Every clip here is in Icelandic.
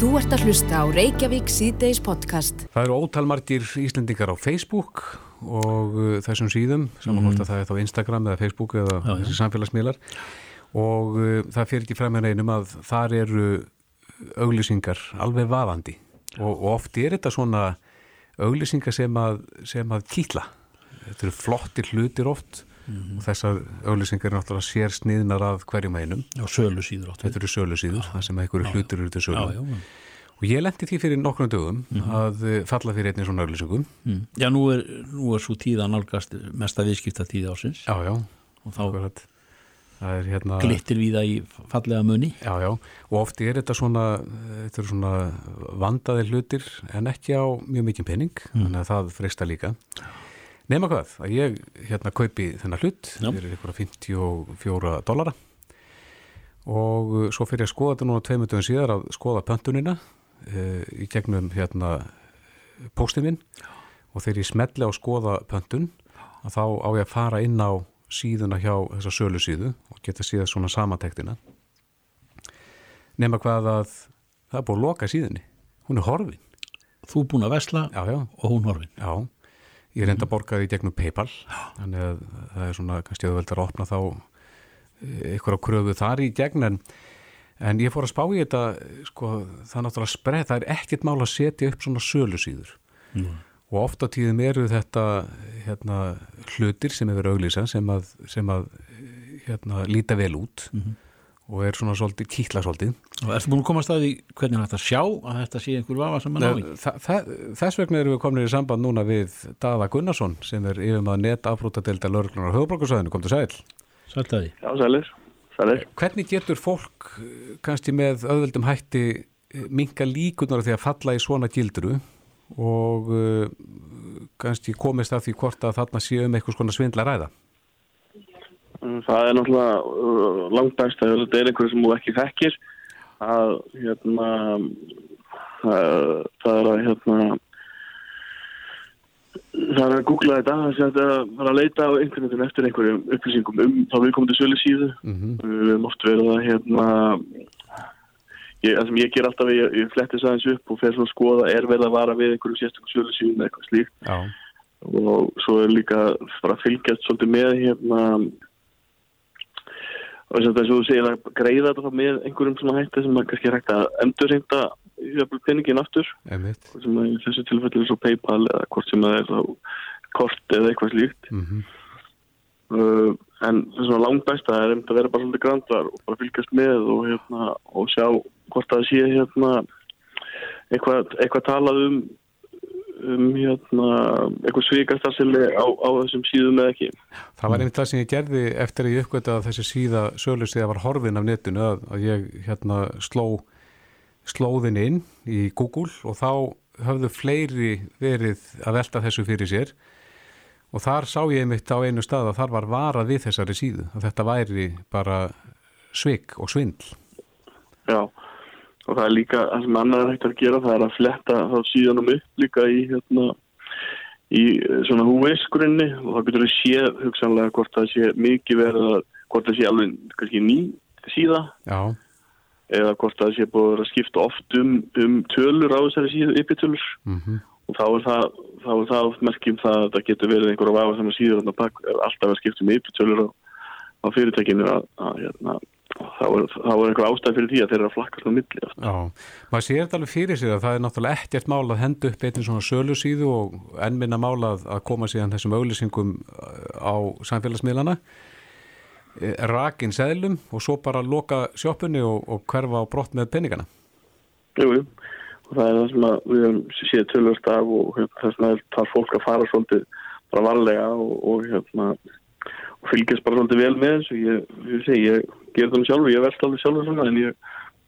Þú ert að hlusta á Reykjavík síðdeis podcast. Það eru ótalmargir Íslendingar á Facebook og uh, þessum síðum, saman hvort að það er þá Instagram eða Facebook eða Mhm. Já, þessi samfélagsmiðlar og uh, það fyrir ekki frem með einum að þar eru auglýsingar alveg vaðandi og, og oft er þetta svona auglýsingar sem að, sem að kýtla. Þetta eru flottir hlutir oft Mhm. og þessar auglýsingar er náttúrulega sér sniðnar að hverjum einum. Já, sölu síður áttu. Þetta eru sölu síður, það sem einhverju hlutir eru til sölu. Já, já, já. Og ég lendi því fyrir nokkrum dögum Mhm. að uh, falla fyrir einnig svona auglýsingum. Mm. Já, nú er, nú er svo tíða nálgast mesta viðskipta tíð ásins Já, já, og þá akkurat. Er hérna... glittir við það í fallega muni. Já, já, og oft er þetta svona, þetta eru svona vandaði hlutir en ekki á mjög mikið pening, þannig að það freista líka. Nefna hvað, að ég hérna kaupi þennan hlut, Já. fyrir ykkur 54 dollara. Og uh, svo fyrir að skoða þetta núna tveimundum síðar að skoða pöntunina uh, í gegnum hérna póstið minn. Og þegar ég smelli á skoða pöntun að þá á ég að fara inn á síðuna hjá þessa sölu síðu og geta síða svona samantektina. Nema hvað að það er búið að loka síðunni. Hún er horfin, Þú búin að vesla já já, og hún horfin. já ég reynda að borga því gegnum Paypal. Þannig að það er svona kannski veldur að opna þá ykkur á kröfu þar í gegn en, en ég fór að spá í þetta sko, það er náttúrulega spreð, það er ekkert mál að setja upp svona sölu síður Mm. og oft á tíðum eru þetta hérna, hlutir sem hefur auglýsa sem að, sem að hérna, líta vel út og er svona svolítið, kýtla svolítið Og ertu búin að koma að staði hvernig er þetta að sjá að þetta sé einhver vafa sem náði? þa þa þess vegna erum við komin í samband núna við Daða Gunnarsson sem er yfir maður netafrútadelda lauruglunar á höfubrókusvæðinu, kom til sæl. Sælt að því. Já, sælir, sælir. Hvernig getur fólk eh, kannski með öðvöldum hætti eh, minka líkunar því að falla í svona gildru og uh, kannski komist af því hvort að þarna sé um eitthvað svona svindla ræða? Það er náttúrulega uh, langt best að þetta er einhverju sem þú ekki þekkir. Að hérna það, það er að hérna það er að googla þetta það er að fara að leita á internetinu eftir einhverjum upplýsingum um þá við komum til sölu síðu. Mm við höfum oft verið að hérna ég, það sem ég ger alltaf ég, ég fletti þess aðeins upp og fer svo að skoða er verið að vara við einhverjum sérstökum sölu síðum eða eitthvað slíkt. Já, og svo er líka bara að fylgjast svolítið með hérna og þess að þess að þú segir að greiða þetta með einhverjum svona hætti sem að kannski er hægt að jafnvel peningin aftur. Sem að þessu tilfellu er svo Paypal eða hvort sem að það er kort eða eitthvað slíkt. Mm uh, en er svona langt besta er að vera bara svolítið grandar og bara fylgjast með og hérna og sjá hvort það sé hérna eitthvað, eitthvað talað um um hérna eitthvað svikastasili á, á þessum síðum eða ekki. Það var einmitt það sem ég gerði eftir að ég uppgöta að þessi síða sölu síða var horfin af netinu að, að ég hérna sló slóðin inn í Google og þá höfðu fleiri verið að velta þessu fyrir sér. Og þar sá ég einmitt á einu stað að þar var varað við þessari síðu að þetta væri bara svik og svindl. Já, og það er líka, það sem annar er hægt að gera, það er að fletta þá síðanum upp líka í hérna, í eh, svona húveisgrunni og þá getur við séð hugsanlega hvort það sé mikið verið að, hvort það sé alveg kannski ný síða. Já, eða hvort það sé búið að að skipta oft um, um tölur á þessari síðu, yppitölur. Mm og þá er það, þá er það oft merkjum það að það getur verið einhverja vafa sem að síður alltaf að skipta um yppitölur á, á fyrirtækinu að, að hérna, þá er, er einhver ástæð fyrir því að þeir eru að flakkast á milli oft. já. Maður sér þetta alveg fyrir sig að það er náttúrulega ekkert mál að henda upp eitthvað svona sölu síðu og enn minna mál að, að koma síðan þessum auglýsingum á samfélagsmiðlana eh, rakin seðlum og svo bara loka sjoppunni og, og hverfa á brott með peningana. Jú, jú. Og það er það sem við höfum séð tölvöld af og hérna, þess vegna er það fólk að fara svolítið bara varlega og, og, hérna, fylgjast bara svolítið vel með þessu. Ég, ég, segi, ég ger það sjálfur, ég verðst alveg sjálfur svona en ég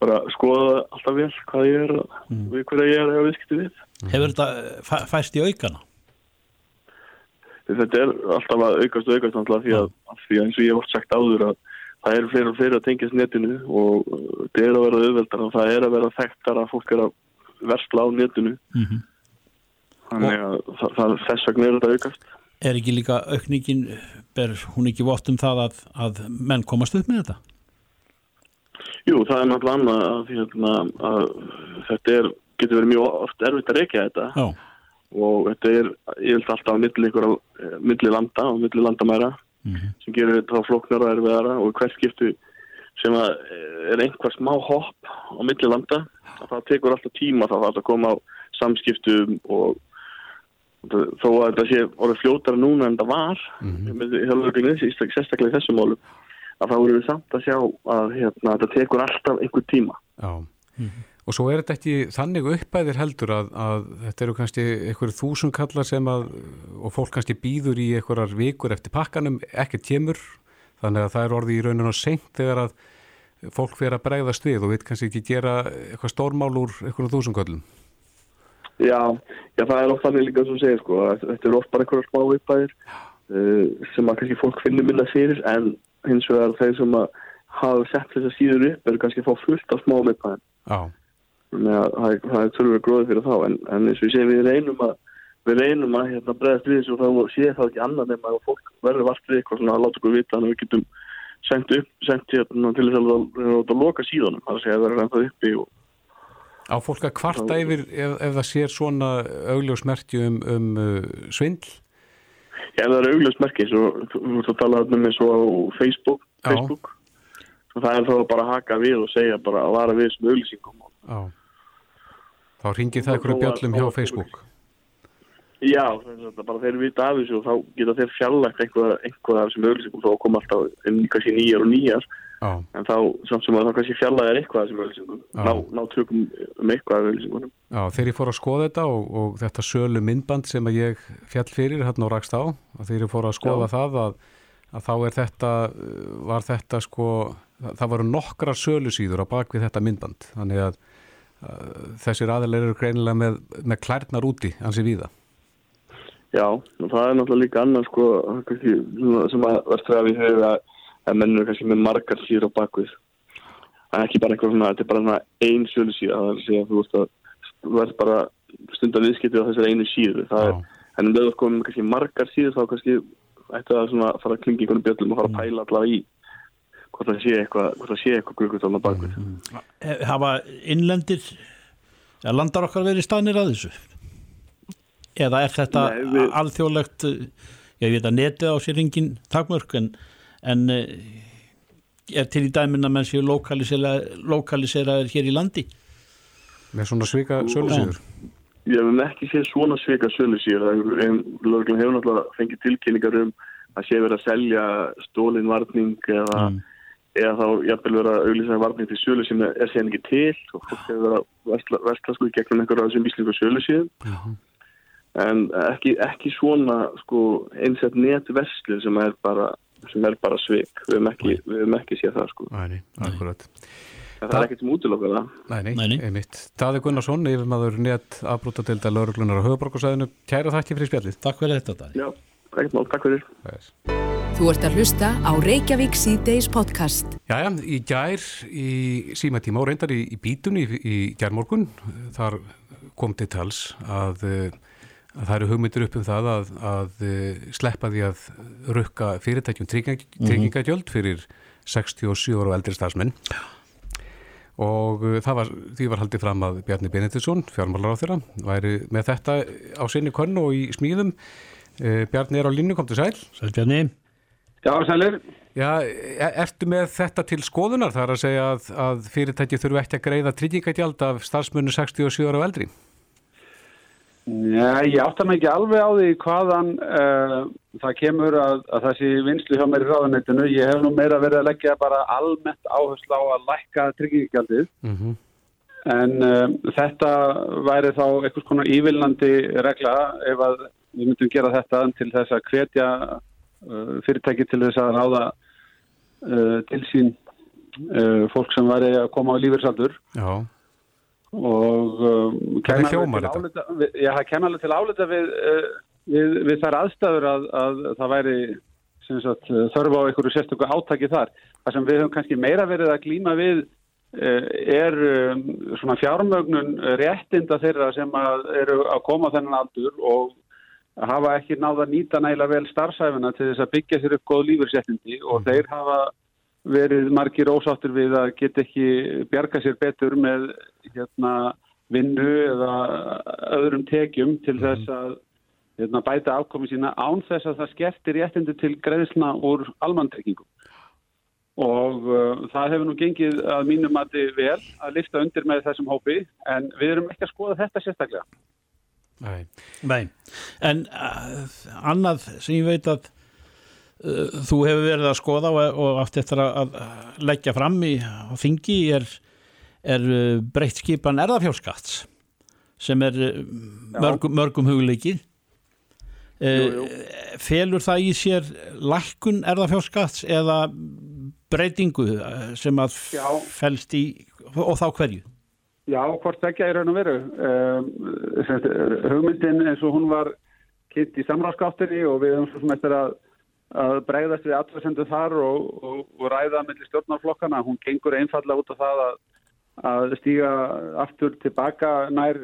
bara skoða alltaf vel hvað ég er að, við hverja ég er að viðskipti við. Hefur þetta eh, fæ- fæst í aukana? Þetta er alltaf að aukast og aukast náttúrulega því að, að því að eins og ég hef oft sagt áður að það eru fleiri og fleiri að tengjast netinu og þetta er að vera auðveldar og það er að vera þekktar að fólk er að versla á netinu Mm -hmm. þannig að það, það, þess vegna er þetta aukast Er ekki líka aukningin, ber hún ekki vott um það að, að menn komast upp með þetta? Jú, það er náttúrulega annað að, hérna, að þetta er, getur verið mjög oft erfitt að reykja þetta. Já, og þetta er, ég held alltaf á milli ykkur á milli landa og milli landamæra sem gerir þetta þá flóknar og erfiðara og hvert skiptu sem að eh, er einhver smá hopp á milli landa það tekur alltaf tíma þá það að koma á samskiptum og það- þó að þetta sé orðið fljótara núna en það var með hjálpurinn sérstaklega í þessum málum að þá erum við samt að sjá að hérna, þetta tekur alltaf einhver tíma. Já, og svo er þetta ekki þannig uppæðir heldur að, að þetta eru kannski einhverju þúsund kallar sem að og fólk kannski býður í einhverjar vikur eftir pakkanum, ekkert kemur þannig að það er orðið í rauninu seint þegar að fólk fyrir að bregðast við og við kannski ekki gera eitthvað stórmál úr einhverjum þúsund kallum. Já, já, það er oft þannig líka sem segir sko, að þetta er oft bara einhverjar smá viðbæðir uh, sem að kannski fólk finnir minna fyrir en hins vegar þeir sem að hafa sett þessa síður upp eru kannski að fá fullt af smá viðbæðin Já, að það það er þurfur gróði fyrir þá en, en eins og ég segi við reynum að við reynum að hérna, bregðast við þessu og þá sé það ekki annað nema að fólk verður vart við eitthvað svona að láta okkur vita þannig að við getum sendt upp, sendt hérna til þess að, að, að loka síðanum það er að að verður ennþá uppi og á fólk að kvarta yfir ef, ef það sér svona augljósmerki um, um uh, svindl? Já, það er augljóst merki, svo, þú ert að tala um og á Facebook. Facebook. það er þá bara að haka við og segja bara að vara við þessum auglýsingum. Já. Þá ringir það einhverju bjöllum hjá Facebook. Já, bara þeir vita af þessu og þá geta þeir fjarlægt einhvað, einhvað af þessum auglýsingum þá koma alltaf inn kannski nýjar og nýjar Já, en þá samt sem að þá kannski fjarlægt eitthvað af þessum auglýsingum, Já. ná, ná tökum um eitthvað af auglýsingunum. já, þegar ég fór að skoða þetta og, og þetta sölu myndband sem að ég fjall fyrir hérna og rakst á og þegar ég fór að skoða það að, að þá er þetta, uh, var þetta sko, það, voru nokkrar sölu síður á bakvið þetta myndband þannig að, að þessir aðeinar eru greinilega með, með klærnar úti ansi víða. Já, og það er náttúrulega líka annað sko, sem að verður að við höfum að, að mennur kannski með margar síður á bakvið. Það er ekki bara einhver svona, þetta er bara svona ein sjölu síða, það er að segja að þú veist að þú verður bara stundar viðskiptið á þessari einu síðu. Það er, en um leður komum kannski margar síður þá kannski ætti það svona að fara að klinga einhvern bjöllum og fara að pæla allavega í hvort það sé eitthvað, hvort það sé eitthvað gurgut á bakvið. Eh, hafa innlendir ja, landar okkar verið staðnir að þessu eða er þetta Nei, við- alþjóðlegt eh, ég veit að netið á sér engin takmörk en, en eh, er til í dæmin að menn séu lokaliseraðir lokalisera hér í landi Með svona svika sölu síður. Ég hef ekki séð svona svika sölu síður. Lörglann hefur náttúrulega fengið tilkynningar um að sé verið að selja stólin varning eða, eða þá jafnvel verið að auðlýsa varning til sölu sem er séðan ekki til og fólk hefur verið að versla, versla sko í gegnum einhverja af þessum íslingu sölu síðan. En ekki, ekki svona sko einsett netverslu sem er bara sem er bara svik. Við hefum ekki, við hefum ekki séð það sko. Nei, nei, akkurat. En það er ekkert sem útilokkar það. Nei, nei, Nei, nei. einmitt. Daði Gunnarsson, yfirmaður net afbrúta til það lauruglunar á höfuborgarsæðinu. Kæra þakki fyrir spjallið. Takk fyrir þetta Daði. Já, ekkert mál. Takk fyrir. Þess. Þú ert að hlusta á Reykjavík síðdeis podcast. Jæja, í gær í símatíma og reyndar í, í bítunni í, í gærmorgun, þar kom til tals að, eh, að það eru hugmyndir upp um það að, að eh, sleppa því að rukka fyrirtækjum trygging, tryggingagjöld fyrir 67 ára og eldri stafsmenn og það var, því var haldið fram að Bjarni Benediktsson, fjármálar á þeirra væri með þetta á sinni könnu og í smíðum. Uh, Bjarni er á línu, kom til sæl Sælbjarni Já, sælir. Já, e- ertu með þetta til skoðunar? Þar að segja að, að fyrirtæki þurfu ekki að greiða tryggingagjald af starfsmunni 67 ára og eldri? Já, ég átta mig ekki alveg á því hvaðan uh, það kemur að, að sé vinslu hjá mér í ráðanettinu. Ég hef nú meira verið að leggja bara almennt áherslu á að lækka tryggingjaldið. Mm En um, þetta væri þá einhvers konar ívilnandi regla ef að við myndum gera þetta til þess að hvetja uh, fyrirtæki til þess að ráða uh, til sín uh, fólk sem væri að koma á lífursaldur. Já, og um, það kemur alveg til álita við, uh, við, við þær aðstæður að, að það væri sagt, þörf á einhverju sérstöku átaki þar. Það sem við höfum kannski meira verið að glíma við uh, er um, svona fjármögnun réttinda þeirra sem að eru að koma þennan aldur og hafa ekki náða nýta nægilega vel starfsæfina til þess að byggja sér upp góð lífurséttindi og þeir hafa verið margir ósáttur við að geta ekki bjarga sér betur með hérna, vinnu eða öðrum tekjum til Mhm. þess að hérna, bæta afkomi sína án þess að það skertir réttindi til greiðsna úr almanntryggingum. Og uh, það hefur nú gengið að mínum mati vel að lifta undir með þessum hópi en við erum ekki að skoða þetta sérstaklega. Nei. Nei, en uh, annað sem ég veit að þú hefur verið að skoða og, og átt eftir að, að leggja fram í þingi er, er uh, breytt skipan erðafjárskatts sem er uh, mörgum, mörgum hugleikið. Felur það í sér lækkun erðafjárskatts eða breytingu sem að Já. felst í og þá hverju? Já, hvort ekki í raun og veru. Um, hugmyndin eins og hún var kynnt í samráðskáttinni og við höfum svo sem eftir að, að bregðast við allvarsendu þar og, og, og ræða mellir stjórnarflokkana. Hún gengur einfallega út á það að, að stíga aftur tilbaka nær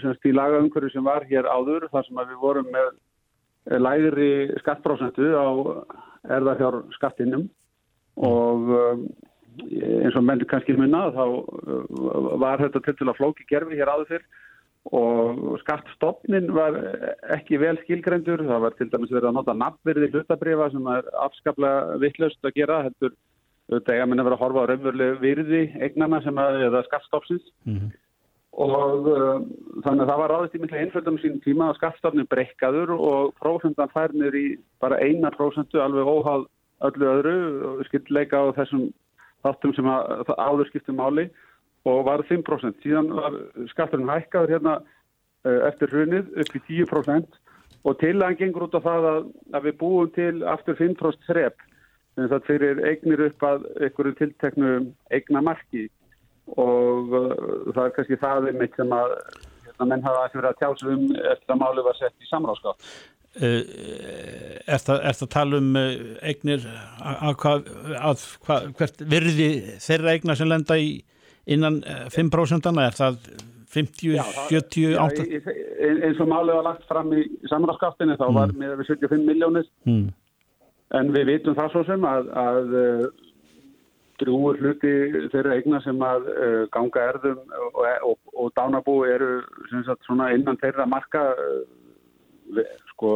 í lagaumhverju sem var hér áður þar sem við vorum með lægri skattprósentu á erðarfjár skattinum og um, eins og menn kannski munna þá uh, var þetta til til að flóki gerfi hér áður fyrr og skattstofnin var ekki vel skilgrendur, það var til dæmis verið að nota nafnverði hlutabrifa sem er afskaplega vittlust að gera heldur þetta eiga minna verið að horfa á raunverulegu virði eignana sem að, eða skattstofsins Mhm. og uh, þannig að það var ráðist í mikla einföldum sín tíma að skattstofnin brekkaður og prósentan færnir í bara eina prósentu alveg óháð öllu öðru skildleika á þessum þáttum sem að, áður skiptum máli og var 5%. Síðan var skatturinn hækkaður hérna uh, eftir hrunið upp í 10% og til að hann gengur út á það að, að við búum til aftur 5% þrep en það fyrir eignir upp að einhverju tilteknu eigna marki og uh, það er kannski það einmitt sem að hérna, menn hafa ekki verið að tjása um eftir að máli var sett í samráðskátt. Uh, er það að tala um eignir að, að, að hvert virði þeirra eigna sem lenda í innan uh, 5% er það 50, Já, það- 70, Já, 80 í- í- eins og málið var lagt fram í samráðskáttinu þá var með við 75 miljónir mm. en við vitum það svo sem að, að uh, drúur hluti þeirra eigna sem að uh, ganga erðum og, og, og dánabú eru sagt, svona innan þeirra marka uh, sko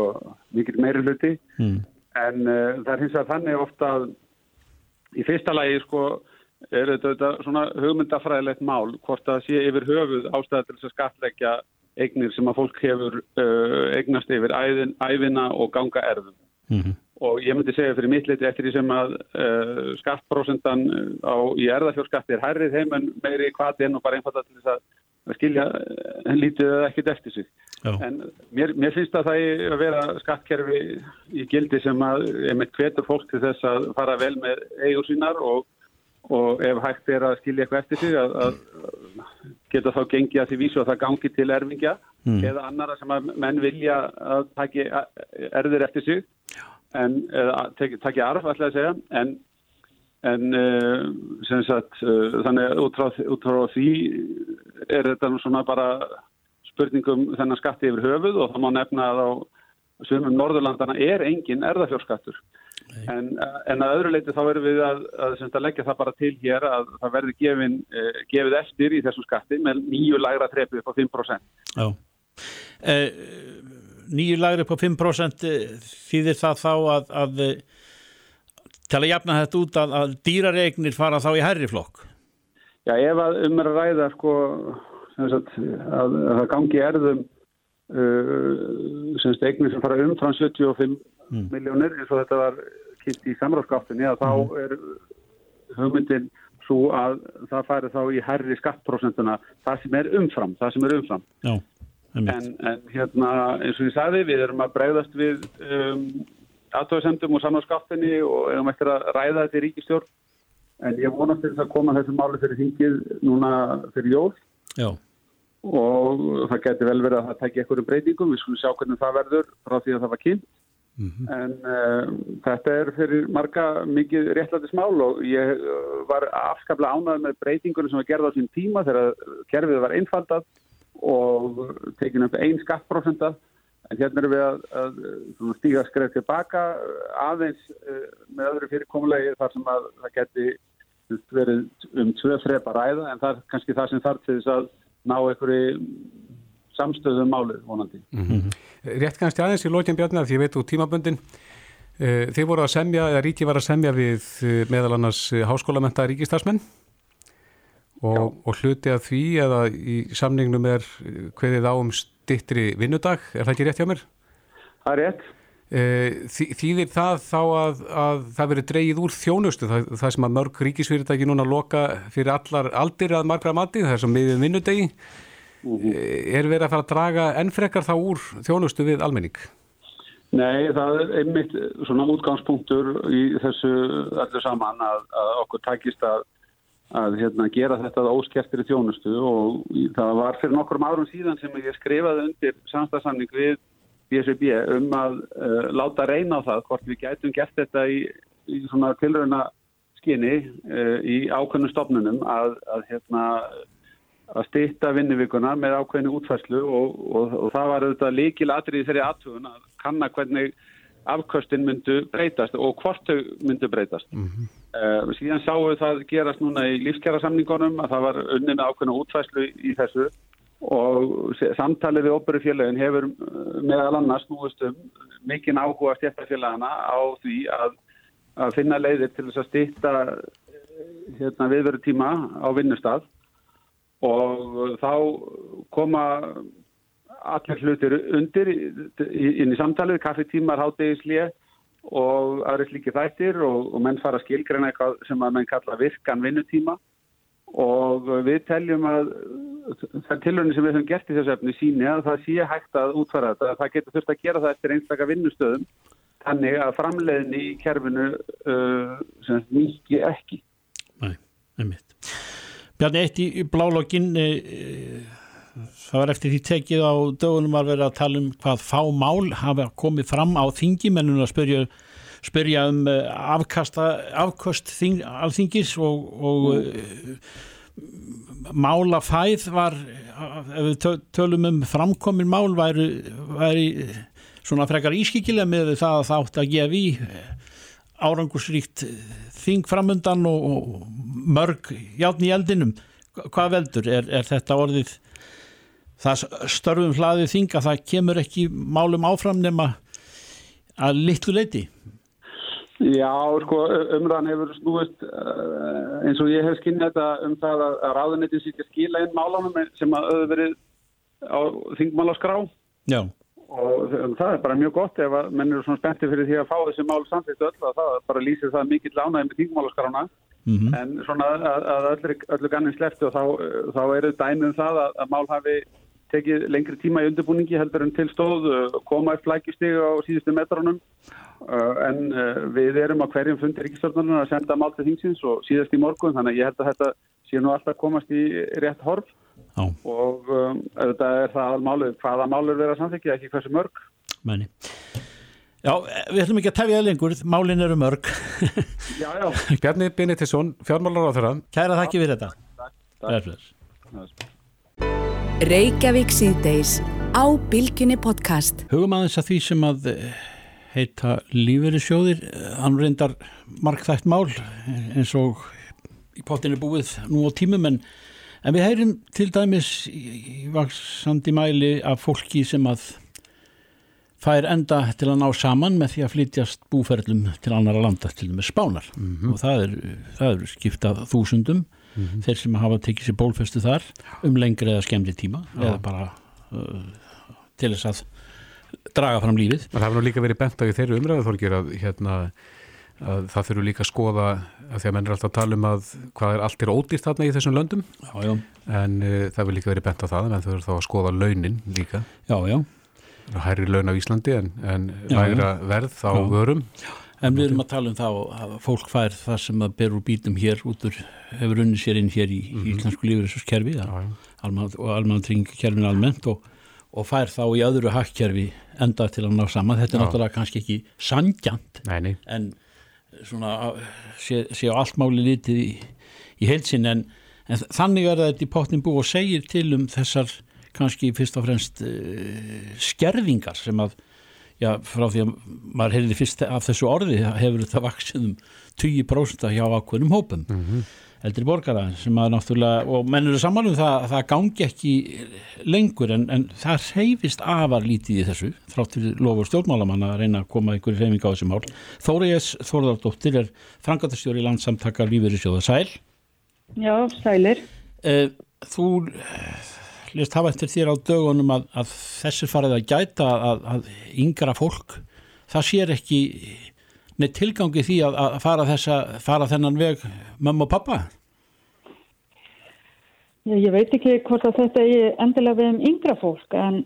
mikil meiri hluti Mm. en uh, það er hins vegar þannig ofta að í fyrsta lagi sko er þetta, svona hugmyndafræðilegt mál hvort það sé yfir höfuð ástæða til þess að skattleggja eignir sem að fólk hefur uh, eignast yfir æðin, æfina og ganga erðum Mm. og ég myndi segja fyrir mitt liti eftir því sem að uh, skattprósentan á, í erðafjórskatti er hærrið heim en meiri kvati en og bara einfalda til þess að að skilja uh, lítið eða ekkert eftir sig. Já. En mér, mér finnst að það eigi að vera skattkerfi í gildi sem að hvetur fólk til þess að fara vel með eigur sínar og, og ef hægt er að skilja eitthvað eftir sig að, að geta þá gengið að því vísu að það gangi til erfingja eða annara sem að menn vilja að taki erðir eftir sig. En eða taki, arf ætla að segja. En, en sem sagt uh, þannig út frá, því er þetta nú svona bara spurningum þennan skatti yfir höfuð. Og það má nefna að á sumum Norðurlandana er engin erðafjórskattur en, en að öðru leiti þá verðum við að, að, að, að leggja það bara til hér að það verði gefin, uh, gefið eftir í þessum skatti með nýju lægra trepi upp á 5%. Já. Uh, nýju lagri på 5% eh, þýðir það þá að, að eh, til að jafna þetta út að, að dýraregnir fara þá í herri flokk Já, ef að um er að ræða sko, sagt, að, að það gangi erðum uh, eignir sem fara umfram 75 Mm. miljónir eins og þetta var kynnt í samráðskáttinni að þá er hugmyndin svo að það færi þá í herri skattprósentuna það sem er umfram, það sem er umfram. Já, en, en hérna eins og ég sagði við erum að bregðast við um, aðtöðsendum og samráðskáttinni og erum eftir að ræða þetta í ríkistjórn en ég vonast til þess að koma þessu máli fyrir þingið núna fyrir jól. Já, og það getur vel verið að það tekja einhverjum breytingum, við skulum sjá hvernig það verður frá því að það var kynnt en uh, þetta er fyrir marga mikið réttlætismál og ég uh, var afskaplega ánægð með breytingunum sem var gerð á sín tíma þegar kerfið var einfaldað og tekin upp einn skattprósenta. En hérna erum við að, að stíga skreif tilbaka aðeins uh, með öðru fyrirkomulegi þar sem að það geti verið um tvö þrepa ræða. En það er kannski það sem þarf til þess að ná einhverju samstöðum málið vonandi. Rétt kannski aðeins í lókjan Bjarnar því ég veit úr tímaböndin eh, þið voru að semja, eða ríki var að semja við eh, meðal annars háskólamenta ríkistarsmenn og, og hluti að því eða í samningnum er hverðið á um stittri vinnudag, er það ekki rétt hjá mér? Það er rétt. Þý- Þýðir það þá að, að það verið dreigið úr þjónustu, það, það sem að mörg ríkisfyrirtæki núna loka fyrir allar aldir að margra mati, það er sem miðið vinnudegi, Eh, er verið að fara að draga enn frekar þá úr þjónustu við almenning? Nei, það er einmitt svona útgangspunktur í þessu öllu saman að, að okkur takist að, að hérna, gera þetta óskertir í þjónustu og það var fyrir nokkrum árum síðan sem ég skrifaði undir samstagsamning við BSB um að uh, láta reyna á það hvort við gætum gert þetta í, í svona tilrauna skinni uh, í ákveðnum stofnunum að, að hérna að stýtta vinnuvíkuna með ákveðinu útfærslu og, og, og það var auðvitað líkil atrið þeirri aðtugun að kanna hvernig afköstin myndu breytast og hvort þau myndu breytast. Mm síðan sáum við það gerast núna í lífskjara samningunum að það var unni með ákveðinu útfærslu í þessu og samtalið við óperu félagin hefur uh, meðal annars núist um mikinn áhuga stjættafélagana á því að, að finna leiðir til þess að stýtta hérna, viðveru tíma á vinnustad og þá koma allir hlutir undir inn í samtalið, kaffitímar, hátegislið og aðri slíki þættir og, og menn fara að skilgreina eitthvað sem að menn kalla virkan vinnutíma og við teljum að það tilhörni sem við höfum gert í þessu efni síni að það sé hægt að útfæra þetta, að það getur þurft að gera það eftir einstaka vinnustöðum þannig að framleiðin í kerfinu uh, mikið ekki. Nei, einmitt. Bjarni, eitt í, blálogin e, það var eftir því tekið á dögunum að vera að tala um hvað fá mál hafa komið fram á þingi mennum að spyrja, spyrja um e, afkasta, afkost þing, alþingis og, og mm. málafæð var ef við tö- tölum um framkomin mál væri, væri svona frekar ískikilega með það að þátt að gefa í árangusríkt þing framundan og, og mörg játn í eldinum hvað veldur? Er, er þetta orðið það störfum hlaðið þing að það kemur ekki málum áfram nema að litlu leiti? Já, sko, umræðan hefur snúist uh, eins og ég hef skinnið þetta um það að, ráðuneytin sýtja skila inn málunum sem að auðvitað verið á þingmálaskrá Já, og það er bara mjög gott ef að menn eru svona spenntið fyrir því að fá þessi mál samþýttu öll að það bara lýsir það mikill ánæði með þingmálaskrána mm en svona að, að öllu, öllu gannin slefti og þá, þá eru dæmið um það að, að mál hafi tekið lengri tíma í undirbúningi heldur en til stóð uh, koma upp flækjustig á síðustu metrónum uh, en uh, við erum á hverjum fundi ríkistjórnarnar að senda mál til þingsins og síðast í morgun þannig að ég held að þetta sé nú alltaf komast í rétt horf. Já, og um, þetta er það málið, hvaða málur vera samþykja, ekki hversu mörg. menni Já, við ætlum ekki að tefja það lengur málin eru mörg Já, já. Bjarni Benediktsson, fjármálar á þeirra Kæra þakki fyrir þetta Bless, bless. Reykjavík síðdeis á Bilginni podcast. Hugum aðeins að því sem að eh, heita lífeyrissjóðir, eh, hann reyndar markþægt mál eh, eins og í pottinu búið nú á tímum en, en við heyrim til dæmis í, í vaksandi mæli af fólki sem að fær enda til að ná saman með því að flytjast búferlum til annara landa til með spánar. Og það er, það er skiptað þúsundum þeir sem hafa tekið sér bólfestu þar um lengri eða skemmri tíma eða bara uh, til þess að draga fram lífið. Það hefur nú líka verið bent á í þeirri umræðu þorgir að, hérna, að það þurfu líka að skoða að því að menn er alltaf að tala um að hvað er allt er ódýrt þarna í þessum löndum. Já, já, en uh, það hefur líka verið bent á það að menn þurfu þá að skoða launin líka. Já, já. Hærri laun á Íslandi en, en Já, lægra verð á Já. vörum en við erum að tala um það að fólk fær það sem að ber úr bítum hér út úr hefur unni sér inn hér í, í íslensku lífurinskerfi Já, já. og almann tringkerfin almennt og, og fær þá í öðru hakkerfi enda til að ná saman þetta er Já. náttúrulega kannski ekki sangjant Nei, nei, en svona sé, sé á allt máli litið í, í heilsin en, en þannig er það þetta í pottin búið og segir til um þessar kannski fyrst og fremst uh, skerðingar sem að já, frá því að maður heyrði fyrst af þessu orði hefur þetta vaksið um 20% hjá ákveðnum hópum. Mm -hmm. eldri borgara sem að náttúrulega og menn eru saman um það að það gangi ekki lengur en, en það reyfist afar lítið í þessu þráttur lofur stjórnmálamann að reyna að koma einhverju reyfing á þessum hál Þóriðs Þórðardóttir er frangatastjóri í landsamtaka Lífur í sjóða Sæl. Já, Sælir. Uh, Þú lest hafa eftir þér á dögunum að, að þessi farið að gæta að, að yngra fólk. Það sér ekki neitt tilgangi því að, að fara, þessa, fara þennan veg mamma og pappa ég, veit ekki hvort að þetta er endilega við um yngra fólk en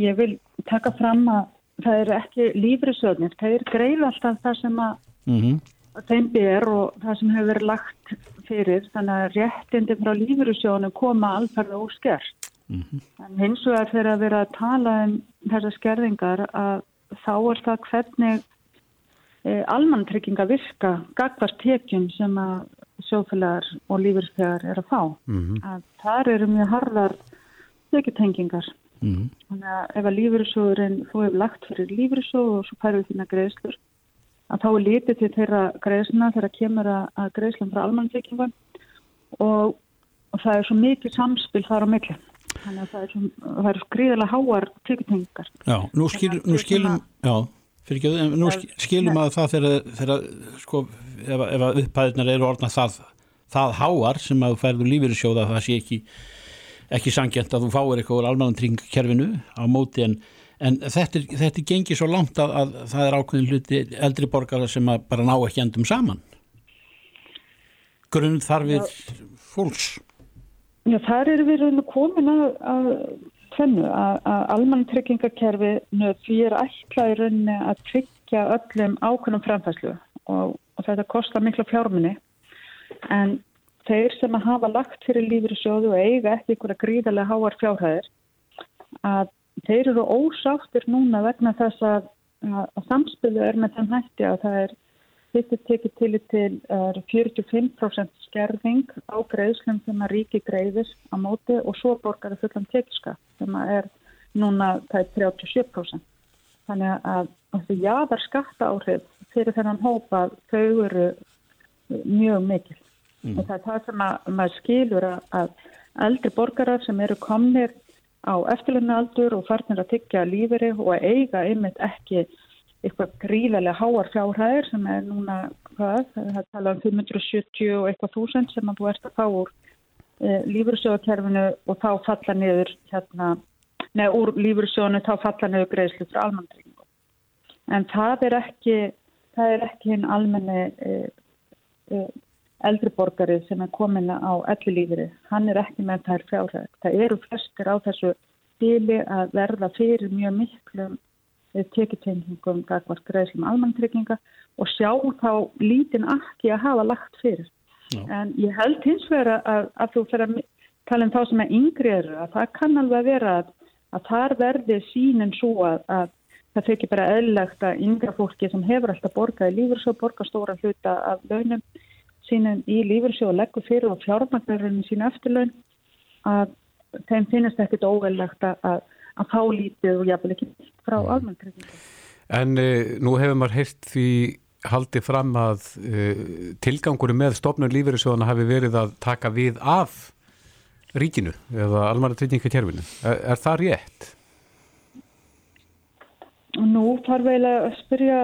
ég vil taka fram að það eru ekki lífrisöðnir, það er greið alltaf það sem að mm -hmm. þeim ber og það sem hefur verið lagt fyrir. Þannig að réttindi frá lífrisöðnum koma alferða og skert Mm -hmm. Hins vegar fyrir að vera að tala um þessar skerðingar að þá er það hvernig e, almantrygginga virka gagvart tekjum sem að sjófélagar og lífyrsfélagar er að fá. Mm -hmm. að þar eru mjög harðar tekjutengingar. Mm -hmm. Þannig að ef að lífyrsjóðurinn þú hefur lagt fyrir lífyrsjóð og svo færðu þína greiðslur að þá er lítið til þeirra greiðsluna þegar kemur að, greiðslum frá almantryggingan og, og það er svo mikið samspil þar á miklu þannig að það er, svo, það er skriðilega háar tekjutengar Já, nú, skil, nú skilum já, ekki, nú skilum að það þegar sko, ef, ef upphæðinar eru orðnað það, það háar sem að þú færður lífið í sjóða það sé ekki ekki sangjant að þú fáir eitthvað úr almanantringkerfinu á móti en, en þetta, þetta gengir svo langt að, að það er ákveðin hluti eldri borgara sem bara ná ekki endum saman. Grunn þarfið fólks Já, þar eru við raun og komin að, að tvennu að, að almantryggingakerfi því er ætlað í rauninni að tryggja öllum ákveðnum framfæslu og, og þetta kostar mikla fjármunni en þeir sem að hafa lagt fyrir lífri sjóðu og eiga ekki einhverja gríðarlega háar fjárhæðir að þeir eru ósáttir núna vegna þess að, að samspilu er með þann hætti að það er Þetta tekið til til uh, 45% skerðing á greiðslum sem að ríki greiðis á móti og svo borgar það fullan tekjuska sem að er núna er 37%. Þannig að því jáðar skatta áhrif fyrir þennan hópa þau eru mjög mikil. Mm. Það er það sem að maður skilur að eldri borgarar sem eru komnir á eftirlunaldur og farnir að tyggja líferi og að eiga einmitt ekki eitthvað gríðarlega háar fjárhæðir sem er núna, hvað, það tala um 570 og eitthvað þúsund sem að þú ert að fá úr e, lífyrsjóðakerfinu og þá falla niður hérna, neða úr lífyrsjóðinu þá falla niður greiðslu frá almanntryggingu. En það er ekki, það er ekki hinn almenni e, e, eldriborgari sem er komin á elli lífyri. Hann er ekki með þær fjárhæðir. Það eru flestir á þessu bíli að verða fyrir mjög miklum tekitengingum gagvart greiðslum almanntrygginga og sjá þá lítinn ekki að hafa lagt fyrir. Já. En ég held hins vegar að, að þú fyrir að tala um þá sem er yngri eru að það kann alveg að vera að, að þar verði sínin svo að, að það fyrir bara eðlagt að yngra fólki sem hefur alltaf borgað í lífursjóð, borgað stóra hluta af launum sínum í lífursjóð og leggur fyrir og fjármagnarinn sín eftirlaun að þeim finnast ekkit óveðlegt að að fá lítið og jáfnvel ekki frá mm. almanntryggingum. En uh, nú hefur maður heilt því haldið fram að uh, tilgangurum með stopnum lífeyrisjóðana hafi verið að taka við af ríkinu eða almannatryggingakerfinu. Er, er það rétt? Nú þarf eiginlega að spyrja,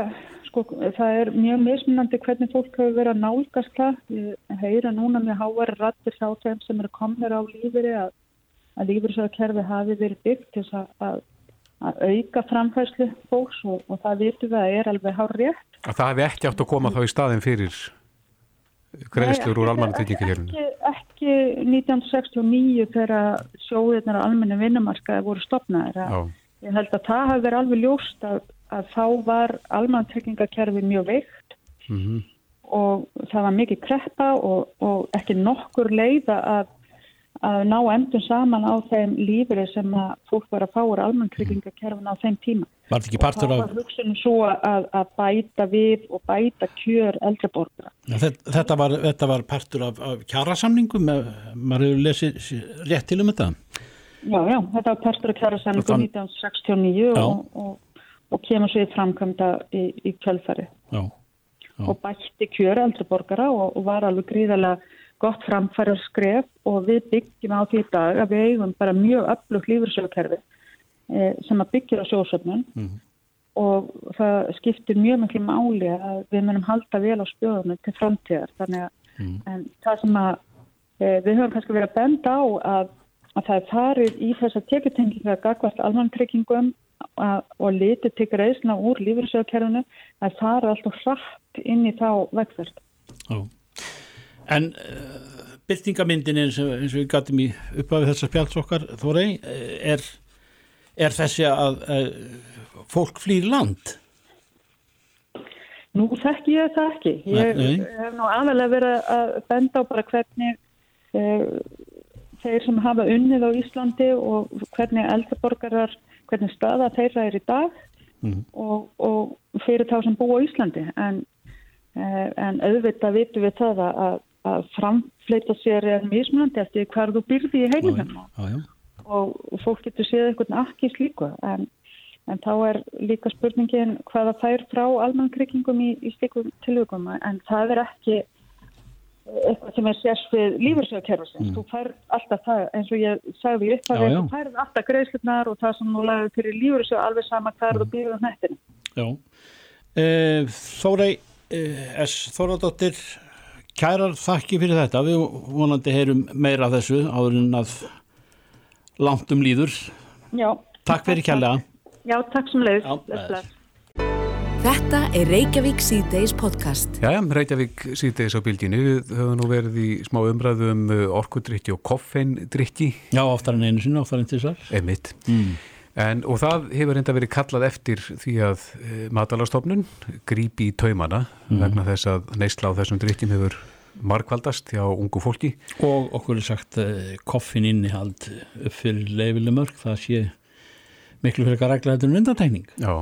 sko, það er mjög mismunandi hvernig fólk hefur verið að nálgast það. Ég heyra núna mjög háari rættir hjá þeim sem eru komnir á lífeyri að að lífyrsöðarkerfi hafi verið byggt til að, að, að auka framfæslu fólks og, og það vitum við að er alveg hár rétt. Að það hefði ekki átt að koma þá í staðin fyrir greiðslur úr almanna tryggingakerfinu? Ekki, ekki 1969 þegar sjóðirnar á almenna vinnumarkaði voru stopnaðir. Ég held að það hafi verið alveg ljóst að, að þá var almanna tryggingakerfi mjög veikt mm -hmm. og það var mikið kreppa og, og ekki nokkur leiða að að ná endur saman á þeim lífri sem að fólk var að fá úr almannkrygglingakerfin á þeim tíma. Var þetta ekki partur af... Og það var hugsunum svo að, að bæta við og bæta kjör eldreborgra. Ja, þetta, var, þetta var partur af, af kjærasamningum, maður hefur lesið rétt til um þetta? Já, já, þetta var partur af Þann- 1969 Já. og, og, og kemur svo í framkvæmda í, í kjölfari Já, Já. og bætti kjör eldri borgara og, og var alveg gríðarlega gott framfæra skref og við byggjum á því dag að við eigum bara mjög öflugt lífursögukerfi eh, sem að byggja á sjósöfnun og það skiptir mjög miklu máli að við munum halda vel á spjóðunum til framtíðar þannig að en það sem að e, við höfum kannski verið að benda á að, að það er farið í þess að tekjutenginga gagvart almanntryggingum að- og litið til greiðsna úr lífriðsöðkerfinu að fara alltaf hratt inn í þá vegferð. já. En uh, byrtingamyndin eins og, eins og við gætum í uppafið þessar spjalds okkar, Þórei, eh, er, er þessi að uh, fólk flýr land? Nú þekki ég það ekki. Ég Nei, nei. hef nú aðalega verið að benda á bara hvernig e, þeir sem hafa unnið á Íslandi og hvernig eldreborgarar, hvernig staða þeirra er í dag og, og fyrir þá sem búa á Íslandi. En, en auðvitað vitum við það að, að framfleita sér er mismunandi eftir hvar þú byrði í já. og, fólk getur séð eitthvað ekki slíku en, en þá er líka spurningin hvaða fær frá almannkryggingum í, í slíkum tilvíkum en það er ekki eitthvað sem er sérst við lífursögkerfisins. Þú fær alltaf það eins og ég sagði upp að þú færð alltaf greiðslutnar og það sem þú lagði fyrir lífursög alveg sama hvað þú býður á nettinu. Já. Uh, Þórei uh, S. Þóradóttir, kærar þakki fyrir þetta. Við vonandi heyrum meira af þessu áður en að langt um líður. Já. Takk fyrir kærlega. Já, takk sem. Já, bless. Þetta er Reykjavík C-Days podcast. Jæja, Reykjavík síðdeis á bylginu. Við höfum nú verið í smá umræðu um orkudrykki og koffeindrykki, Já, oftar en einu sinni, oftar en tvisar. emitt. En, og það hefur reynda verið kallað eftir því að e, matalastofnun grípi í taumana vegna þess að neysla á þessum drykkjum hefur markvaldast hjá ungu fólki. Og okkur er sagt uh, koffin innihald upp fyrir leifileg mörg, það sé miklu fyrir að regla þetta um undantekning. Já.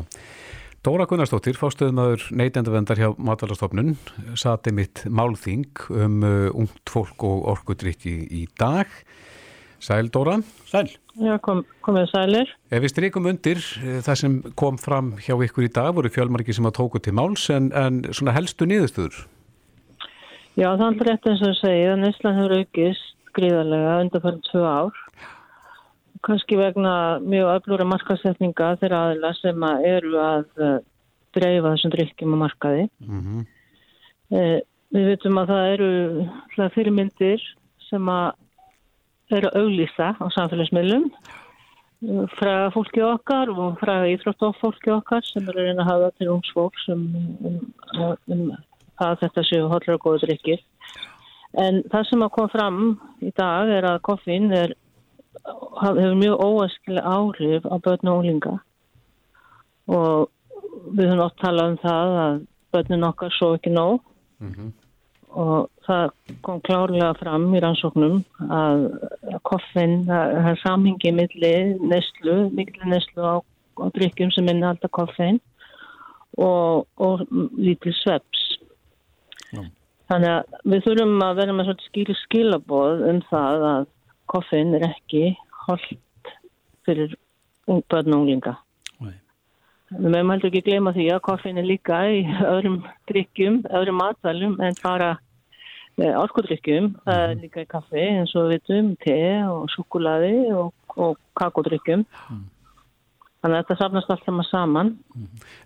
Dóra Gunnarsdóttir, fástöðumöður neytendavendar hjá matalastofnun, sati mitt málþing um uh, ungt fólk og orkudrykki í dag. Sæl Dóra. Sæl. Já, kom, komið sælir. Ef við streikum undir eh, það sem kom fram hjá ykkur í dag voru fjölmarki sem að tóku til máls en, en svona helstu niðurstöður. Já, það er alltaf rétt eins og að segja að Neyslan hefur aukist gríðarlega undanfærum tvö ár. Kanski vegna mjög öflúra markasetninga þeirra aðila sem að eru að uh, dreifa þessum drikkjum á markaði. Mm Eh, við veitum að það eru fyrirmyndir sem að eru að auglýsa á samfélagsmiðlum eh, fræða fólki okkar og fræða íþróttofólki okkar sem að reyna að hafa til ungs fólks um, um, um að þetta séu hollur og góður drikkir. En það sem að kom fram í dag er að koffín er, hefur mjög óæskilega áhrif á börn og ólinga og við höfum oft talað um það að börnin okkar svo ekki nóg og það kom klárlega fram í rannsóknum að koffin, það er samhengi milli neslu, miklu neslu á, á drikkjum sem minna alltaf koffin og, og lítil sveps. Já. Þannig að við þurfum að vera með skil skilaboð um það að koffin er ekki holdt fyrir ung börn og unglinga. Nei. Við meðum heldur ekki gleyma því að koffin er líka í öðrum drikkjum, öðrum matvælum en bara orkudrykkjum. Það er líka í kaffi eins og við vitum, te og sukulaði og, og kakodrykkjum. Þannig að þetta safnast allt saman saman.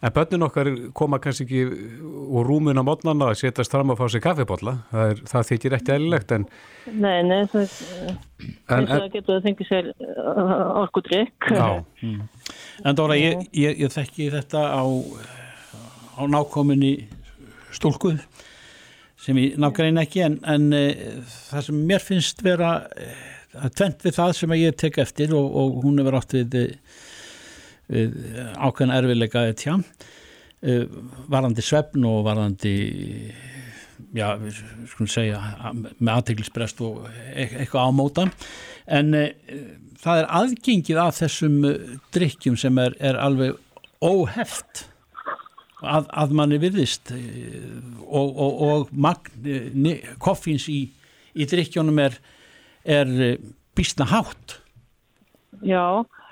En börnin okkar koma kannski ekki úr rúmun á mótnana að setjast fram að fá sér kaffibotla. Það, er, það þykir ekki eðlilegt en, Nei, nei, það, en, en, en það getur að fengið sér uh, orkudrykk. já, En Dóra, ég, ég, ég þekki þetta á, á nákominni stúlkuð sem ég nákvæmlega ekki en, en e, það sem mér finnst vera e, tvent við það sem ég tek eftir og, og hún hefur átt við, eh, við ákveðin erfiðleika tjá, e, varandi svefn og varandi já, við skulum segja með aðteglisbrest og e eitthvað ámóta en e, það er aðgengið af þessum eh, drykkjum sem er, er alveg óheft að, að manni virðist eh, og, og, og magn eh, koffíns í, í drykkjónum er, er býstna hátt. Já, sko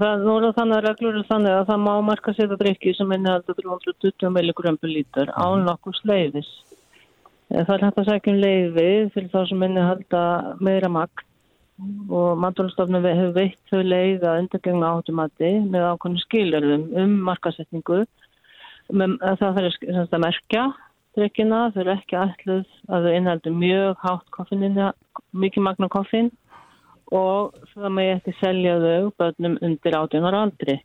það það þannig að reglur er þannig að það má marka setja drikki sem innihaldur 320 mg per lítur án nokkuð sleiðis. Það er hægt að segja um leiði fyrir þá sem innihalda meira magt og maturstofnum hefur veitt þau leið að undargengna átumati með ákveðinu skilurðum um markasetningu. Það fyrir að merkja drikkina, þau eru ekki alluð að þau innhaldur mjög hátt koffinina, mikið magna koffin og það með ekki selja þau börnum undir átjónar aldri.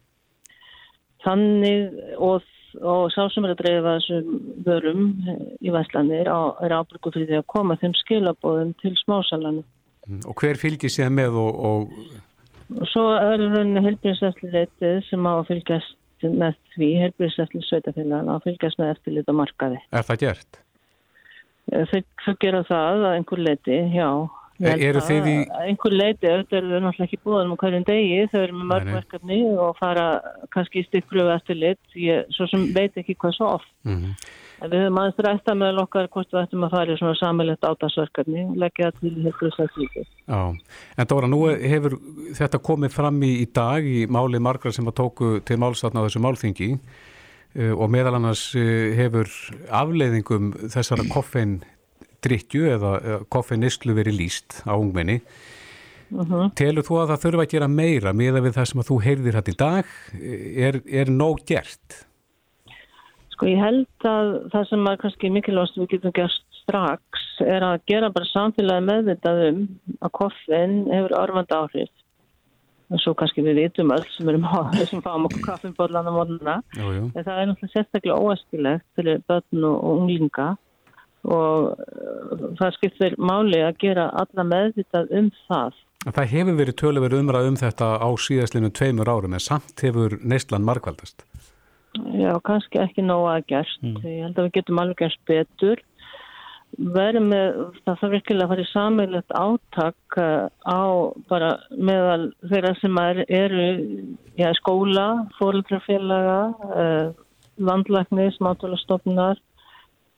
Þannig og, og sá sem er að dreifa þessum vörum í Væslandir er ábruku fyrir því að koma þeim skilabóðum til smásalanum. Og hver fylgir sér með og... og... og svo er henni helbriðsætli reytið sem á að fylgjast með því, helbriðsætli sveitafélag að fylgjast með eftirlit og markaði. Er það gert? Þau, þau gera það að einhver leiti, já. Er, eru þið í... Einhver leiti, auðvitað eru þau náttúrulega ekki búið um hverjum degi, þau eru með mörgverkefni og fara kannski í stykkfröfu eftirlit, ég svo sem veit ekki hvað svo oft. Mm -hmm. En við höfum aðeins rætta með okkar hvort við ættum að fara í svona samilegt átasverkefni og leggja það til hefur þess líka. Já, en Dóra, nú hefur þetta komið fram í, í dag í máli margra sem að tóku til málsatna á þessu málþingi uh, og meðal annars uh, hefur afleiðingum þessara koffeindrykkju eða, eða koffeinislu verið líst á ungmenni. Uh -huh. Telur þú að það þurfa að gera meira með við það sem að þú heyrðir hætt í dag? Er, er nóg gert? Sko ég held að það sem er kannski mikilvægast við getum gert strax er að gera bara samfélagi meðvitað um að koffin hefur örfand áhrif. Og svo kannski við vitum öll sem erum á þessum fáum okkur kaffinbólana. En það er náttúrulega sérstaklega óæskilegt fyrir börn og unglinga og það skiptir máli að gera alla meðvitað um það. Það hefur verið töluverið umræð um þetta á síðastlinu tveimur árum en samt hefur neistlan markvaldast. Já, kannski ekki nóga að gerst. Mm. Ég held að við getum alveg gerst betur. Verðum með, það þarf virkilega að fara í sammeilegt átak á bara meðal þeirra sem er, eru já, skóla, fóröldrafélaga,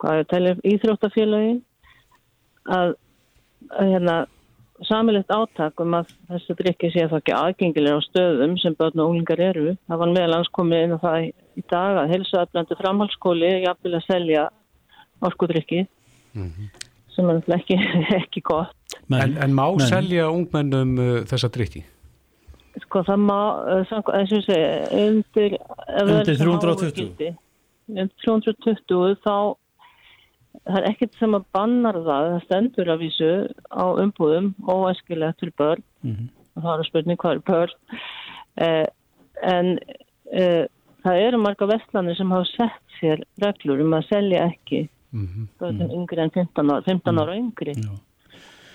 uh, landlækni, smátulastofnar, íþróttafélagi, að, að hérna, samilegt átak um að þessu drikki sé það ekki aðgengilega á stöðum sem börn og unglingar eru. Það var meðalans komið inn á það í dag að helsaðablandi framhalskóli jafnvel að selja orkudrykki mm -hmm. sem er ekki, ekki gott. Men, en, en má men. selja ungmennum uh, þessa drykki? Sko það má, uh, eins og segja, undir, undir 320. Undir 320 þá það er ekkert sem að bannar það það stendur af vísu á umbúðum óæskilegt til börn mm -hmm. og það er spurning hvað er börn eh, en eh, það eru marga vestlanir sem hafa sett sér reglur um að selja ekki mm -hmm. börnum yngri en 15 ára 15 ára yngri -hmm.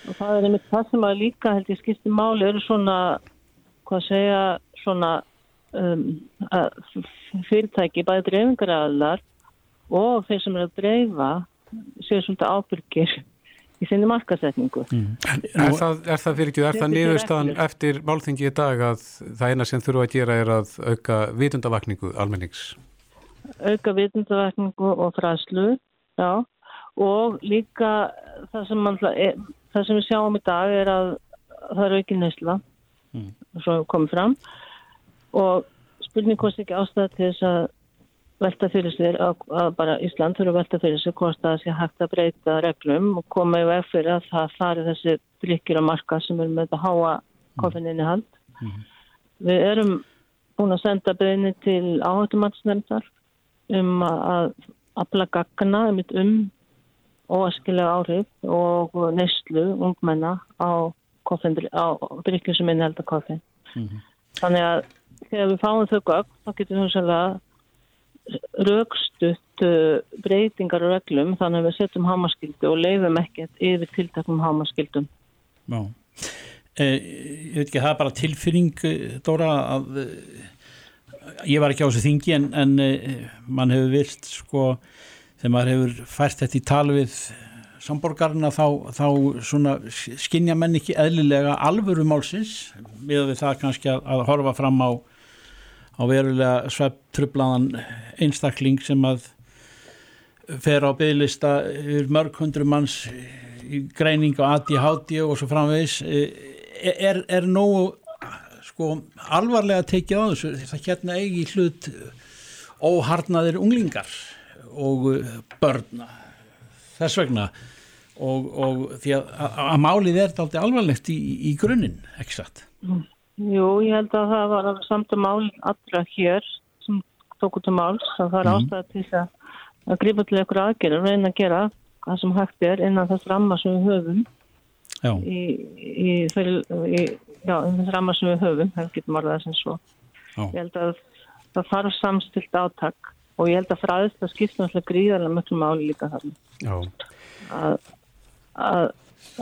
og það er einmitt það sem að líka held ég skipti máli eru svona hvað segja svona um, fyrirtæki bæði dreifingaræðlar og þeir sem eru að dreifa séu svolítið ábyrgir í sinni markasetningu. Mm. Er, það, er það fyrir ekki, er það niðurstaðan eftir málþingi í dag að það eina sem þurfa að gera er að auka vitundavakningu almennings? Auka vitundavakningu og fræslu, já, og líka það sem, man, það sem við sjáum í dag er að það er aukin neysla, mm. svo komið fram, og spurning hvort ekki ástæða til þess að velta fyrir sér að, að bara Ísland þurfa að velta fyrir sér hvort það sé hægt að breyta reglum og koma í veg fyrir að það fari þessi drikkir að marka sem er með að háa kofinninni hand. Mm -hmm. Við erum búin að senda beðinni til áhættumannsnefndar um að afla gagna um óaskilega áhrif og neyslu ungmenna á, á drikkir sem innhelda kofin. Mm -hmm. Þannig að þegar við fáum þau gagn þá getum við svolítið raukstutt uh, breytingar og reglum þannig að við setjum hámaskildu og leifum ekkert yfir tiltaknum hámaskildum. Já, eh, ég veit ekki, það er bara tilfinning, eh, Dóra, að eh, ég var ekki á þessu þingi en, en eh, mann hefur vilt, sko, þegar maður hefur fært þetta í tal við samborgarna þá, þá svona skinja menn ekki eðlilega alvöru málsins með það kannski að, að horfa fram á á verulega svepptrublaðan einstakling sem að fer á bygglista yfir mörg hundru manns greining á ADHD og svo framvegis. Er, er nógu sko alvarlega tekið á þessu? Það hérna eigi hlut óharnaðir unglingar og uh, börna þess vegna. Og, og því að, að, að málið er þetta alvarlegt í, í grunninn, ekki satt? Jú, ég held að það var samt að mál allra hér sem tók út um máls að það er Mhm. ástæða til þess að, að grípa til einhverja aðgerð reyna að gera það sem hægt er innan þess ramma sem við höfum. Já, í, í, í já, þess ramma sem við höfum það getur margað sem svo. Já. ég held að það þarf samstilt átak og ég held að fræðist að skipta náttúrulega gríðarlega mjög máli líka þarna. Að, að,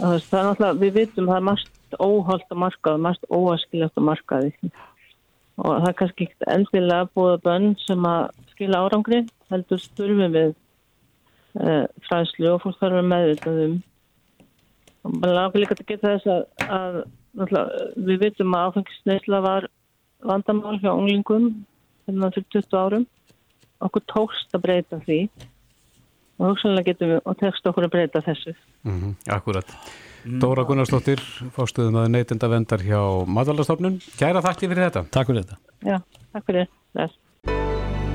að það er náttúrulega, við vitum að það er margt óholt á markaði, margt óaskiljögt á markaði. Og það er kannski ekkert endilega búið bönn sem að skila árangri heldur styrfum við uh, fræðslu og fólk þarf að meðvitað um. Og maður langar líka til að geta þess að, að við vitum að áfengisneisla var vandamál hjá unglingum hérna fyrir 20 árum. Okkur tókst að breyta því. Og hugsanlega getum við og tekst okkur að breyta þessu. Mm akkurat. Dóra Gunnarsdóttir, fórstuðum að neytenda vendar hjá Matalastofnun. Kæra þakki fyrir þetta. takk fyrir þetta. Já, takk fyrir þess.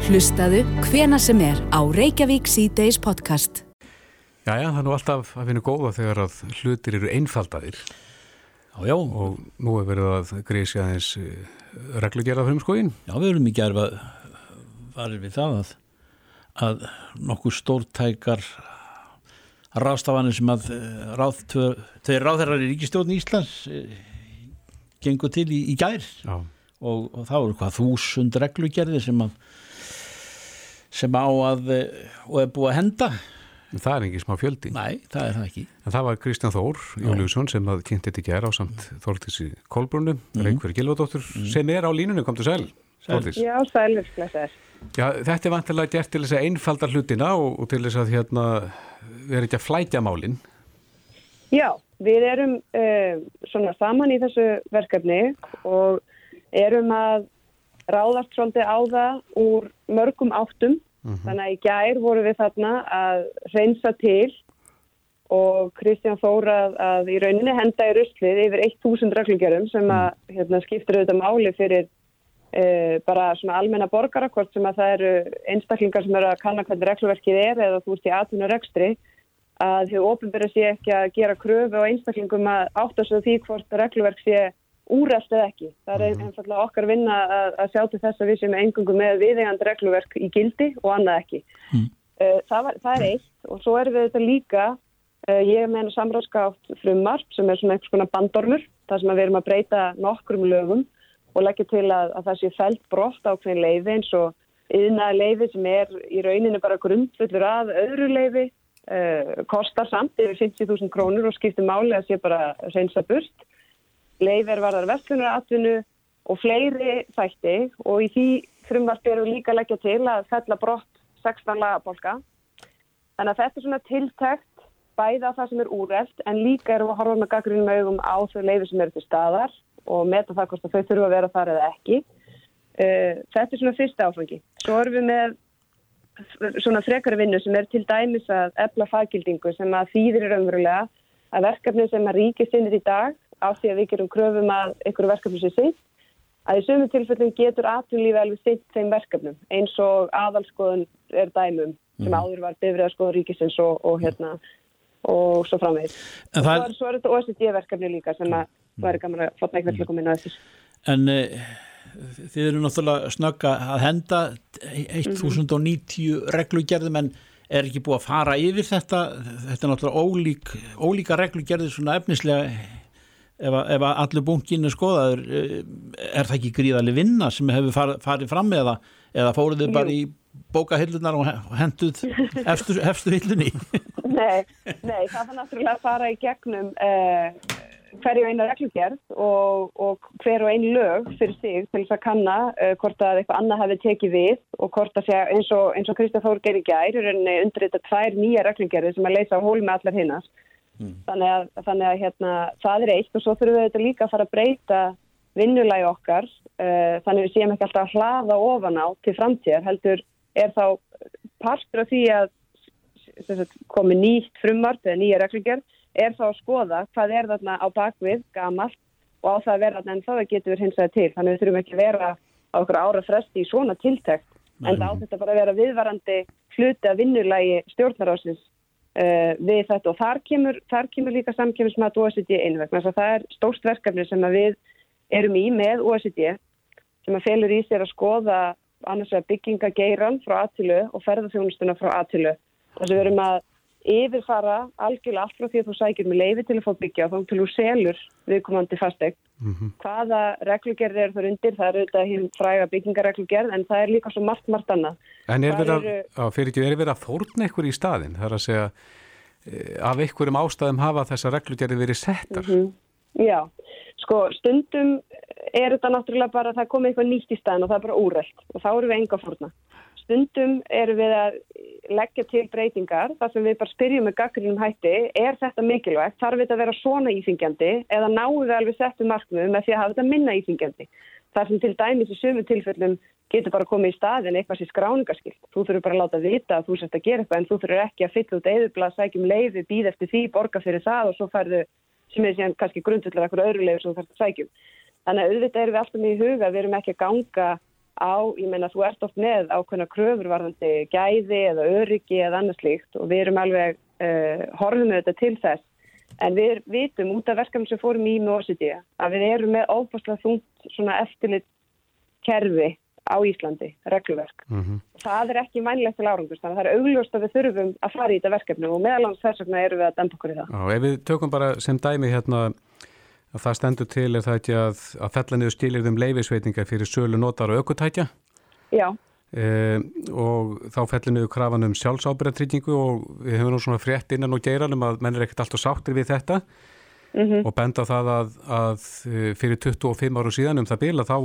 Hlustaðu hvena sem er á Reykjavík C-Days podcast. Jæja, það er nú alltaf að finna góða þegar að hlutir eru einfaldaðir Já, já, og nú er verið að grísja aðeins reglugjörða fyrir skóin. já, við erum í gerfa varir við það að, að nokkuð stórtækar ráðstafanir sem að eh, ráð, þeir ráðherrar í ríkistjórn Íslands eh, gengur til í, í gær og, og þá eru hvað þúsund reglugerði sem að sem á að eh, og er búið að henda en það er ekki smá fjöldi. Nei, það er það ekki En það var Kristján Þór Júliusson sem að kynnti þetta í gera á samt Þórtísi Kolbrunnu, mm. Reykjörg Gilvadóttur sem er á línunni, kom til sæl. Þórdís. Já, sælur, blessaður. Já, þetta er vantilega gert til þess að einfalda hlutina og, og til þess að hérna vera ekki að flætja málin. Já, við erum uh, svona saman í þessu verkefni og erum að ráðast svolítið á það úr mörgum áttum. Þannig að í gær vorum við þarna að reynsa til og Kristján Þór að, að í rauninni henda í ruslið yfir 1000 reglugjörum sem að hérna, skiptir auðvitað máli fyrir uh, bara svona almenna borgarakort sem að það eru einstaklingar sem eru að kanna hvernig regluverkið er eða þú ert í atvinnu rekstri að þau ofinbæra sé ekki að gera kröfu á einstaklingum að átta sig á því hvort regluverk sé úræst eða ekki. Það er einfallega okkar vinna að, að sjá til þess að við sem engungum með viðegand regluverk í gildi og annað ekki. Mm. Uh, það, var, það er eitt og svo erum við þetta líka, uh, ég hennar samráðskátt frummarp sem er svona einhvers konar bandormur, þar sem við erum að breyta nokkrum lögum og leggja til að, að það sé fælt brott á hvernig leiði eins og yðnaða leiði sem er í rauninu bara grundfullur að öðru leiði uh, kostar samt yfir 50.000 krónur og skiptir máli að sé bara reynsa burt. Leifir varðar vestlunaratvinnu og fleiri þætti og í því frumvarpi eru líka leggja til að fella brott 16 lagapólka. Þannig að þetta er svona tiltækt bæða það sem er úrreld en líka við að horfa með gaggrínum augum á þau leifi sem eru til staðar og meta það hvort þau þurfa að vera þar eða ekki. Uh, þetta er svona fyrsta áfangi. Svo erum við með svona frekari vinnu sem er til dæmis að efla faggildingu sem að þýðir raunverulega að verkefni sem að ríki sinnir í dag á því að við gerum kröfum að einhverju verkefni sem sitt að í sömu tilfellum getur atvinnlífi alveg sitt þeim verkefnum eins og aðalskoðun er dæmum sem áður var bifriðarskoðun ríkisins og, og hérna og svo framvegis. En Og það- svo er, er þetta OECD-verkefni líka sem að væri gaman að fá eitthvað til að koma inn á þessu. En uh, þið eru náttúrulega snögga að henda 1090 reglugerðum en er ekki búið að fara yfir þetta? Þetta er náttúrulega ólík, ólíka reglugerðir svona efnislega ef, að- ef að allur bunkin er skoðaður eh, er það ekki gríðarlega vinna sem hefur farið, farið fram með það eða fóruð þið bara í bókahillunar og he- og henduð efstu, efstu hillunni? Nei, nei, það var náttúrulega að fara í gegnum uh, hverju eina reglugerð og, og hver og einu lög fyrir sig til þess að kanna uh, hvort að eitthvað annað hefði tekið við og hvort að sé eins og, og Kristján Þór gerir gær er henni undir þetta tvær nýja reglugerði sem að leysa á hól með allar hinnast. Þannig að, þannig að hérna, það er eitt og svo þurfum við þetta líka að fara að breyta vinnulagi okkar uh, þannig að við séum ekki alltaf að hlaða ofan á til framtíðar heldur er þá partur af því að komi nýtt frumvart eða nýja reglugjörð er þá að skoða hvað er þarna á bakvið gamalt og á það að vera en það getur við hins vegar til. Þannig við þurfum ekki að vera á okkur ára fresti í svona tiltækt en það á þetta bara að vera viðvarandi hluti að vinnulagi stjórnarásins uh, við þetta. Og þar kemur, þar kemur líka samkjöfismat OECD inn vegna þess að það er stórt verkefni sem við erum í með OECD sem að felur í sér að skoða annars vegar byggingageiran frá aðtilu og ferðarþjónustuna frá aðtilu þess að við erum að yfirfara algjörlega allt frá því að þú sækir með leiði til að fá byggja og þá til þú selur viðkomandi fasteg. Mm -hmm. Hvaða reglugerð er það undir? Það eru þetta hinn fræga byggingareglugerð en það er líka svo margt, margt annað. En er verið að, eru... fyrir ekki, er verið að fórna ykkur í staðin? Það er að segja, eh, af ykkurum ástæðum hafa þessa reglugerði verið settar? Mm -hmm. Já, sko stundum er þetta náttúrulega bara að það komi eitthvað nýtt í staðin og það er bara úrætt og þá eru við enga fórna stundum erum við að leggja til breytingar. Þar sem við bara spyrjum með gaggrinum hætti er þetta mikilvægt, þarf þetta að vera svona íþingjandi eða náum við alveg settu markmiðu með því að hafa þetta minna íþingjandi þar sem til dæmis í sömu tilfellum getur bara komið í staðin eitthvað sem skráningaskilt þú þurfur bara að láta vita að þú sért að gera eitthvað en þú þurfur ekki að fylla út eðubla, sækjum leiði, býð eftir því, borga fyrir það og svo færðu sem er síðan kannski grundvöldur eitthvað öðru leiður sem þú þarfst að sækjum þannig að auðvitað erum við alltaf með í huga við erum ekki að ganga á, ég menna þú ert oft með ákveðna kröfur varðandi gæði eða öryggi eða annað slíkt og við erum alveg uh, horfum með þetta til þess en við vitum út af verkefni sem fórum í með OCD að við erum með óbúslega þungt svona eftirlit kerfi á Íslandi, regluverk. Mm -hmm. Það er ekki mænilegt til árangust, þannig að það er augljóst að við þurfum að fara í þetta verkefni og meðalans þess vegna erum við að dempa okkur í það. Já, ef við tökum bara sem dæmi hérna að það stendur til er það ekki að, að fella niður stílirðum leifisveitingar fyrir sölu notar og aukutækja Já e, og þá fellir niður krafan um sjálfsábyrðartryggingu og við hefum nú svona frétt innan og geiranum að menn er ekkert alltaf sáttir við þetta mm -hmm. og benda það að, að e, fyrir 25 áru síðan um það bila þá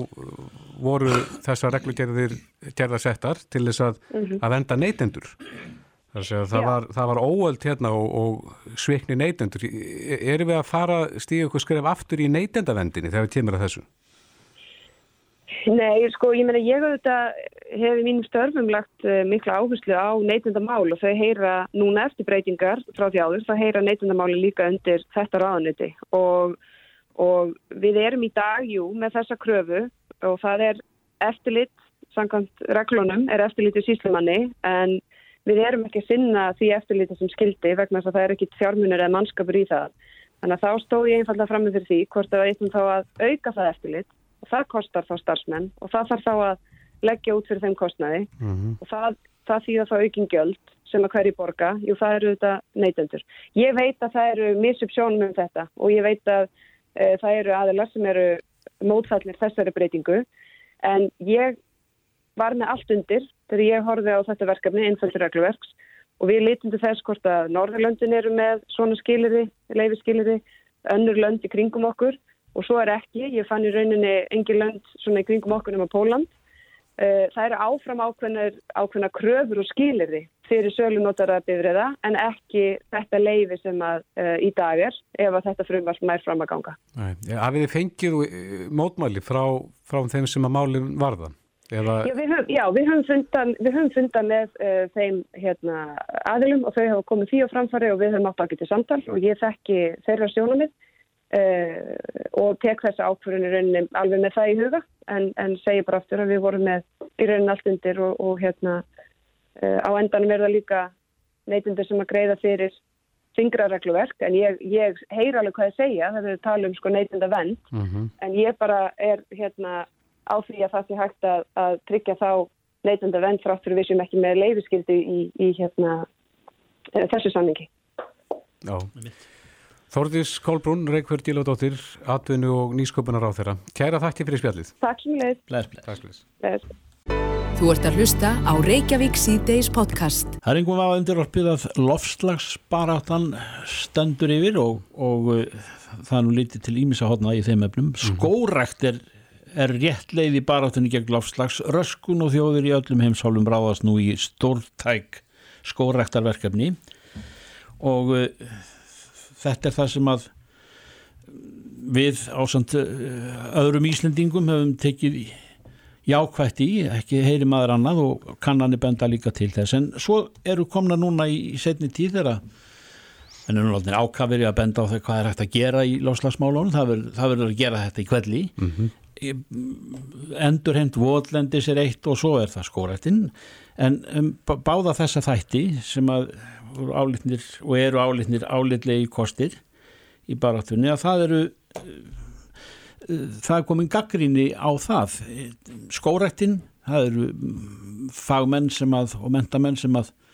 voru þessar reglugerðir gerðar settar til þess að, mm -hmm. að venda neytendur Það var, það var óöld hérna og, og sveikni neytendur. Erum við að fara stíðu ykkur skref aftur í neytendavendinni þegar við kemur að þessu? Nei, sko, ég meina ég auðvitað hef í mínum störfum lagt uh, mikla áherslu á neytendamál og þau heyra núna eftir breytingar frá þjáður, það heyra neytendamáli líka undir þetta ráðaniti og, og við erum í dag, jú, með þessa kröfu og það er eftirlit, samkvæmt reglunum, er eftirlit í síslumanni en við erum ekki að sinna því eftirlítið sem skildi vegna þess að það er ekki fjármunir eða mannskapur í það. Þannig að þá stóð ég einfallega fram með því hvort það eitthvað þá að auka það eftirlit og það kostar þá starfsmenn og það þarf þá að leggja út fyrir þeim kostnaði mm -hmm. og það, það þýða þá aukin gjöld sem að hverju borga, jú það eru þetta neytendur. Ég veit að það eru misuppsjónum um þetta og ég veit að e, það eru aðelar sem eru mótfallir þessari breytingu en ég var með allt undir þegar ég horfið á þetta verkefni innföldur regluverks og við lítum til þess hvort að Norðurlöndin eru með svona skiliri, leifiskiliri, önnur lönd í kringum okkur og svo er ekki, ég fann í rauninni engi lönd svona í kringum okkur nema Póland. Eh, það eru áfram ákveðnar, ákveðna kröfur og skiliri fyrir sölunótara bifriða en ekki þetta leifi sem að uh, í dag er ef að þetta frumvart mær fram að ganga. Hafið þið fengið eh, mótmæli frá, frá þeim sem að málinn varðan? Eða... Já, við höfum, já, við höfum fundan, við höfum fundan með uh, þeim hérna, aðilum og þau hafa komið því á framfari og við höfum átt að geta samtal og ég þekki þeirra sjónamið uh, og tek þessa ákvörðunir rauninni alveg með það í huga en, en segi bara aftur að við vorum með í rauninni allt undir og, og hérna uh, á endanum er það líka neytundir sem að greiða fyrir fingraregluverk en ég, ég heyr alveg hvað ég segja, það er tala um sko neytunda vend mm -hmm. en ég bara er hérna á því að það sé hægt að, að tryggja þá neytanda vend fráttur við sem ekki með leifiskildi í, í hérna, eh, þessu samningi. Já. Þórðis Kolbrún, Reykjörð Dílóðdóttir, atvinnu og nýsköpunar á þeirra. Kæra þakki fyrir spjallið. Takk sem leið. Bless, bless. Þú ert að hlusta á Reykjavík C-Days podcast. Það er einhverjum að undirorpið að lofslagsbaráttan stendur yfir og, og uh, það er nú lítið til ímisa hodna í þeim efnum. Mhm. Skórækt er er rétt leið í baráttunni gegn láfslags röskun og þjóður í öllum heimsálum ráðast nú í stórtæk skórektarverkefni og uh, þetta er það sem að við ásand uh, öðrum Íslendingum hefum tekið jákvætt í, ekki heyri maður annað og kannanir benda líka til þess en svo eru komna núna í setni tíð þegar En er núna ákafir að benda á það hvað er hægt að gera í lofslagsmálunum, það verður að gera þetta í kvelli. Mm -hmm. Endurheimt votlendis er eitt og svo er það skórættinn. En um, báða þessa þætti sem að álitnir og eru álitnir álitlegi kostir í baráttunni að það eru það er komin gaggríni á það skórættin, það eru fagmenn sem að og mentamenn sem að uh,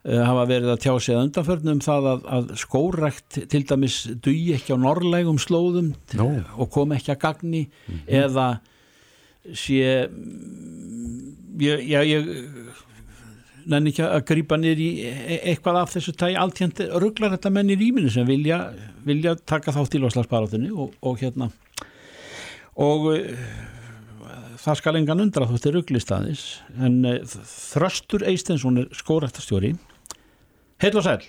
hafa verið að tjá sig að undanförnum það að, að skórætt til dæmis dugi ekki á norrlegum slóðum no. og kom ekki að gagni mm -hmm. eða sé ég, ég, ég nenni ekki að grýpa nýr í e, eitthvað af þessu tægi alltjent rugglar þetta menn í rýminu sem vilja, vilja taka þátt í loslasbarátunni og, og hérna og uh, það skal engan undra er rugglistaðis en uh, Þröstur Eistensson er skórættastjóri heil og sæl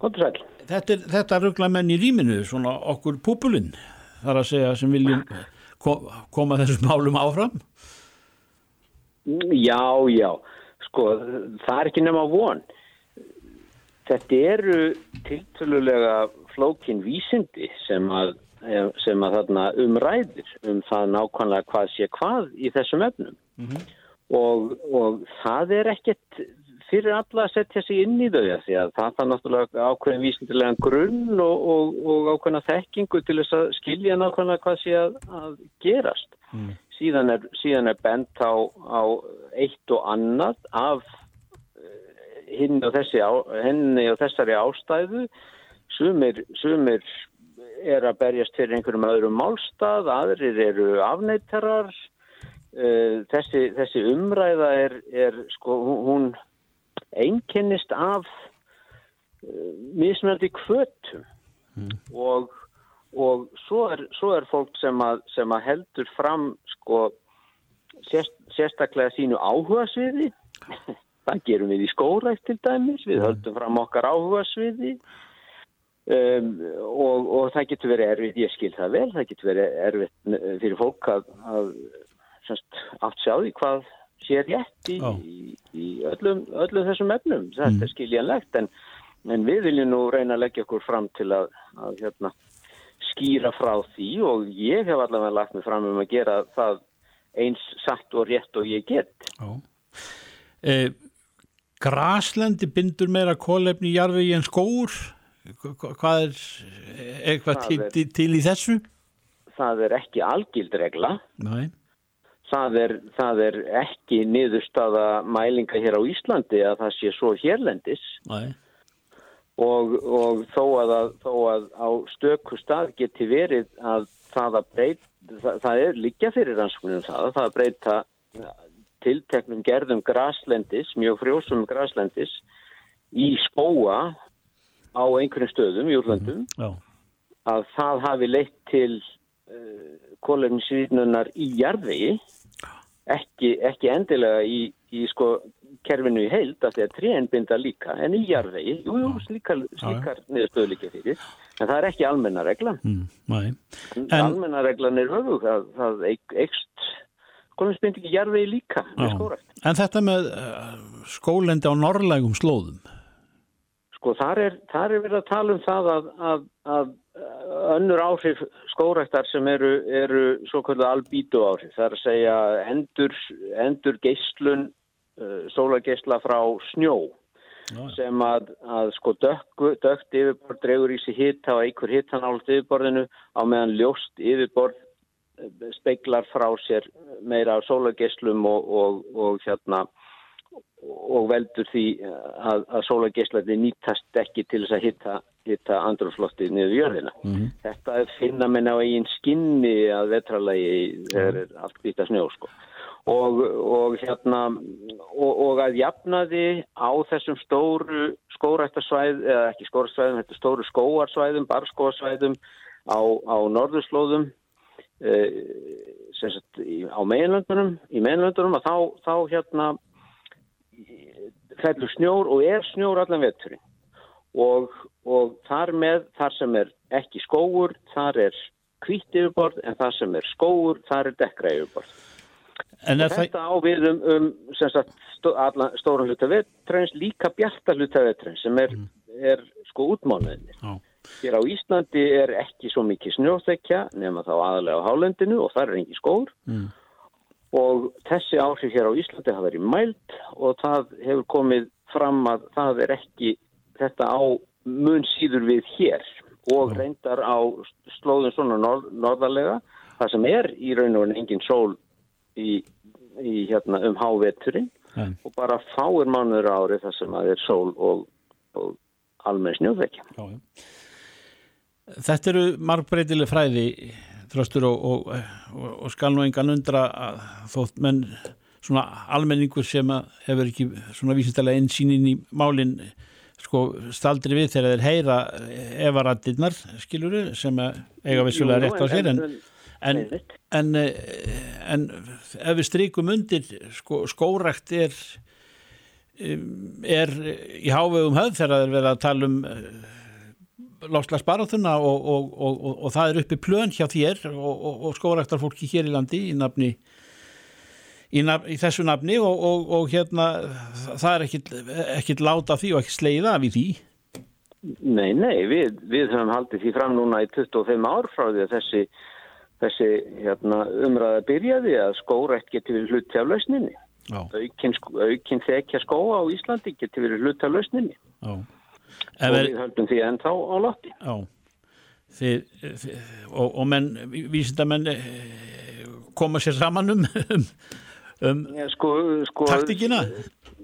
Góttu sæl Þetta, þetta rugglar menn í rýminu svona okkur púpulinn þar að segja sem viljum koma þessum málum áfram Já, já sko, það er ekki nema von. Þetta eru tiltölulega flókin vísindi sem að, sem að þarna umræðir um það nákvæmlega hvað sé hvað í þessum efnum. Mm -hmm. og, og það er ekkert fyrir alla að setja sig inn í þau því að það er náttúrulega ákveðin vísindilega grunn og, og, og ákveðina þekkingu til þess að skilja nákvæmlega hvað sé að, að gerast. Mm. Síðan er, síðan er bent á, á eitt og annað af henni eh, og, þessi, henni og þessari ástæðu. Sumir, sumir er að berjast fyrir einhverjum öðrum málstað, aðrir eru afneitarar. Eh, þessi, þessi umræða er, er sko, hún einkennist af eh, mismjöndi kvötum mm. og og svo er, svo er fólk sem að, sem að heldur fram sko sérst, sérstaklega sínu áhuga sviði það gerum við í skórækt til dæmis. Við höldum fram okkar áhuga sviði um, og, og það getur verið erfitt, ég skil það vel það getur verið erfitt fyrir fólk að, að semst, aft sjá því hvað sé rétt í, í, í öllum, öllum þessum efnum, þetta mm. er skiljanlegt en, en við viljum nú reyna að leggja okkur fram til að, að hérna skýra frá því og ég hef allavega lagt mig fram um að gera það eins satt og rétt og ég get. Eh, Graslendi bindur meira kólefni í jarfið en skóur? Hvað er eitthvað til, er, til í þessu? Það er ekki algildregla. Nei. Það er, það er ekki niðurstaða mælinga hér á Íslandi að það sé svo hérlendis. Og, og þó, að, þó að á stöku stað geti verið að það að breyta, það, það er líka fyrir rannsóknum það að það að breyta tilteknum gerðum graslendis, mjög frjósum graslendis í skóa á einhvern stöðum í úrlandum mm -hmm. að það hafi leitt til uh, eh, kólefnisvíðnunar í jarðvegi ekki, ekki endilega í, í sko kerfinu í heild að því að trén binda líka en í jarðvegi, jú, jú, slíkar, slíkar niðurstöðu líka fyrir, en það er ekki almennareglan mm, en... almennareglan er höfug að það eikst kominsbyndi ekki jarðvegi líka En þetta með uh, skólendi á norrlægum slóðum? Sko þar er, þar er verið að tala um það að, að, að önnur áhrif skóræktar sem eru, eru svo kvöldu albítu áhrif, það er að segja endur, endur geyslun uh, sólageisla frá snjó Ná. sem að, að sko dökk, dökkt yfirbord dregur í sig hitta og einhver hittan álut yfirborðinu á meðan ljóst yfirbord uh, speiklar frá sér meira af sólageislum og, og, og hérna og veldur því að, að sólageislandi nýtast ekki til þess að hitta, hitta andrumsloftið niður jörðina. Mm -hmm. Þetta finna menn á eigin skinni að vetralagi þegar er allt býta snjó sko og, og hérna og, og að jafnaði á þessum stóru skórættarsvæð eða ekki skórættarsvæðum, þetta stóru skóarsvæðum barskóarsvæðum á, á norðurslóðum e, sagt, í, á meginlöndunum í meginlöndunum að þá, þá hérna fellur snjór og er snjór allan vetturinn og, og þar með þar sem er ekki skóur þar er kvítt yfirborð en þar sem er skóur þar er dekra yfirborð Þetta á við um, um sagt, stó, stóran hluta vetræns, líka bjarta hluta vetræns sem er, mm. er sko útmánuðinni. Já. Hér á Íslandi er ekki svo mikið snjóþekja nema þá aðalega á hálendinu og það er engi skór Mm. og þessi áhrif hér á Íslandi hafa verið mælt og það hefur komið fram að það er ekki þetta á mun síður við hér og reyndar á slóðum svona norð, norðarlega það sem er í raun og veru engin sól í, í hérna um háveturinn Nei. og bara fáir mánuður á ári þar sem að er sól og, og almenn snjóðvekja. Þetta eru margbreytileg fræði þröstur og, og, og, skal nú engan undra að þótt menn svona almenningur sem hefur ekki svona vísindalega einsýnin í málin sko staldri við þegar þeir heyra evaraddirnar skiluru sem eiga vissulega rétt á sér en, en, en, eh, en ef við stríkum undir sko, skórakt er um, er í hávegum höfð þegar það er verið að tala um lofslagsbarathuna og, og, og, og, og það er uppi plön hjá þér og, og skóraktar fólki hér í landi í nafni í, nafn, í þessu nafni og hérna það er ekkit láta því og ekkit sleiða í því Nei, nei, við, við höfum haldið því fram núna í 25 ár frá því að þessi, þessi hérna, umræða byrjaði að skórætt getur verið hluti af lausninni. Aukin, aukin þekja skóa á Íslandi getur verið hluti af lausninni. Já. Og er, við höldum því ennþá á þið, og, og menn, vísindamenn koma sér saman um, um, ja, sko, sko, taktikina.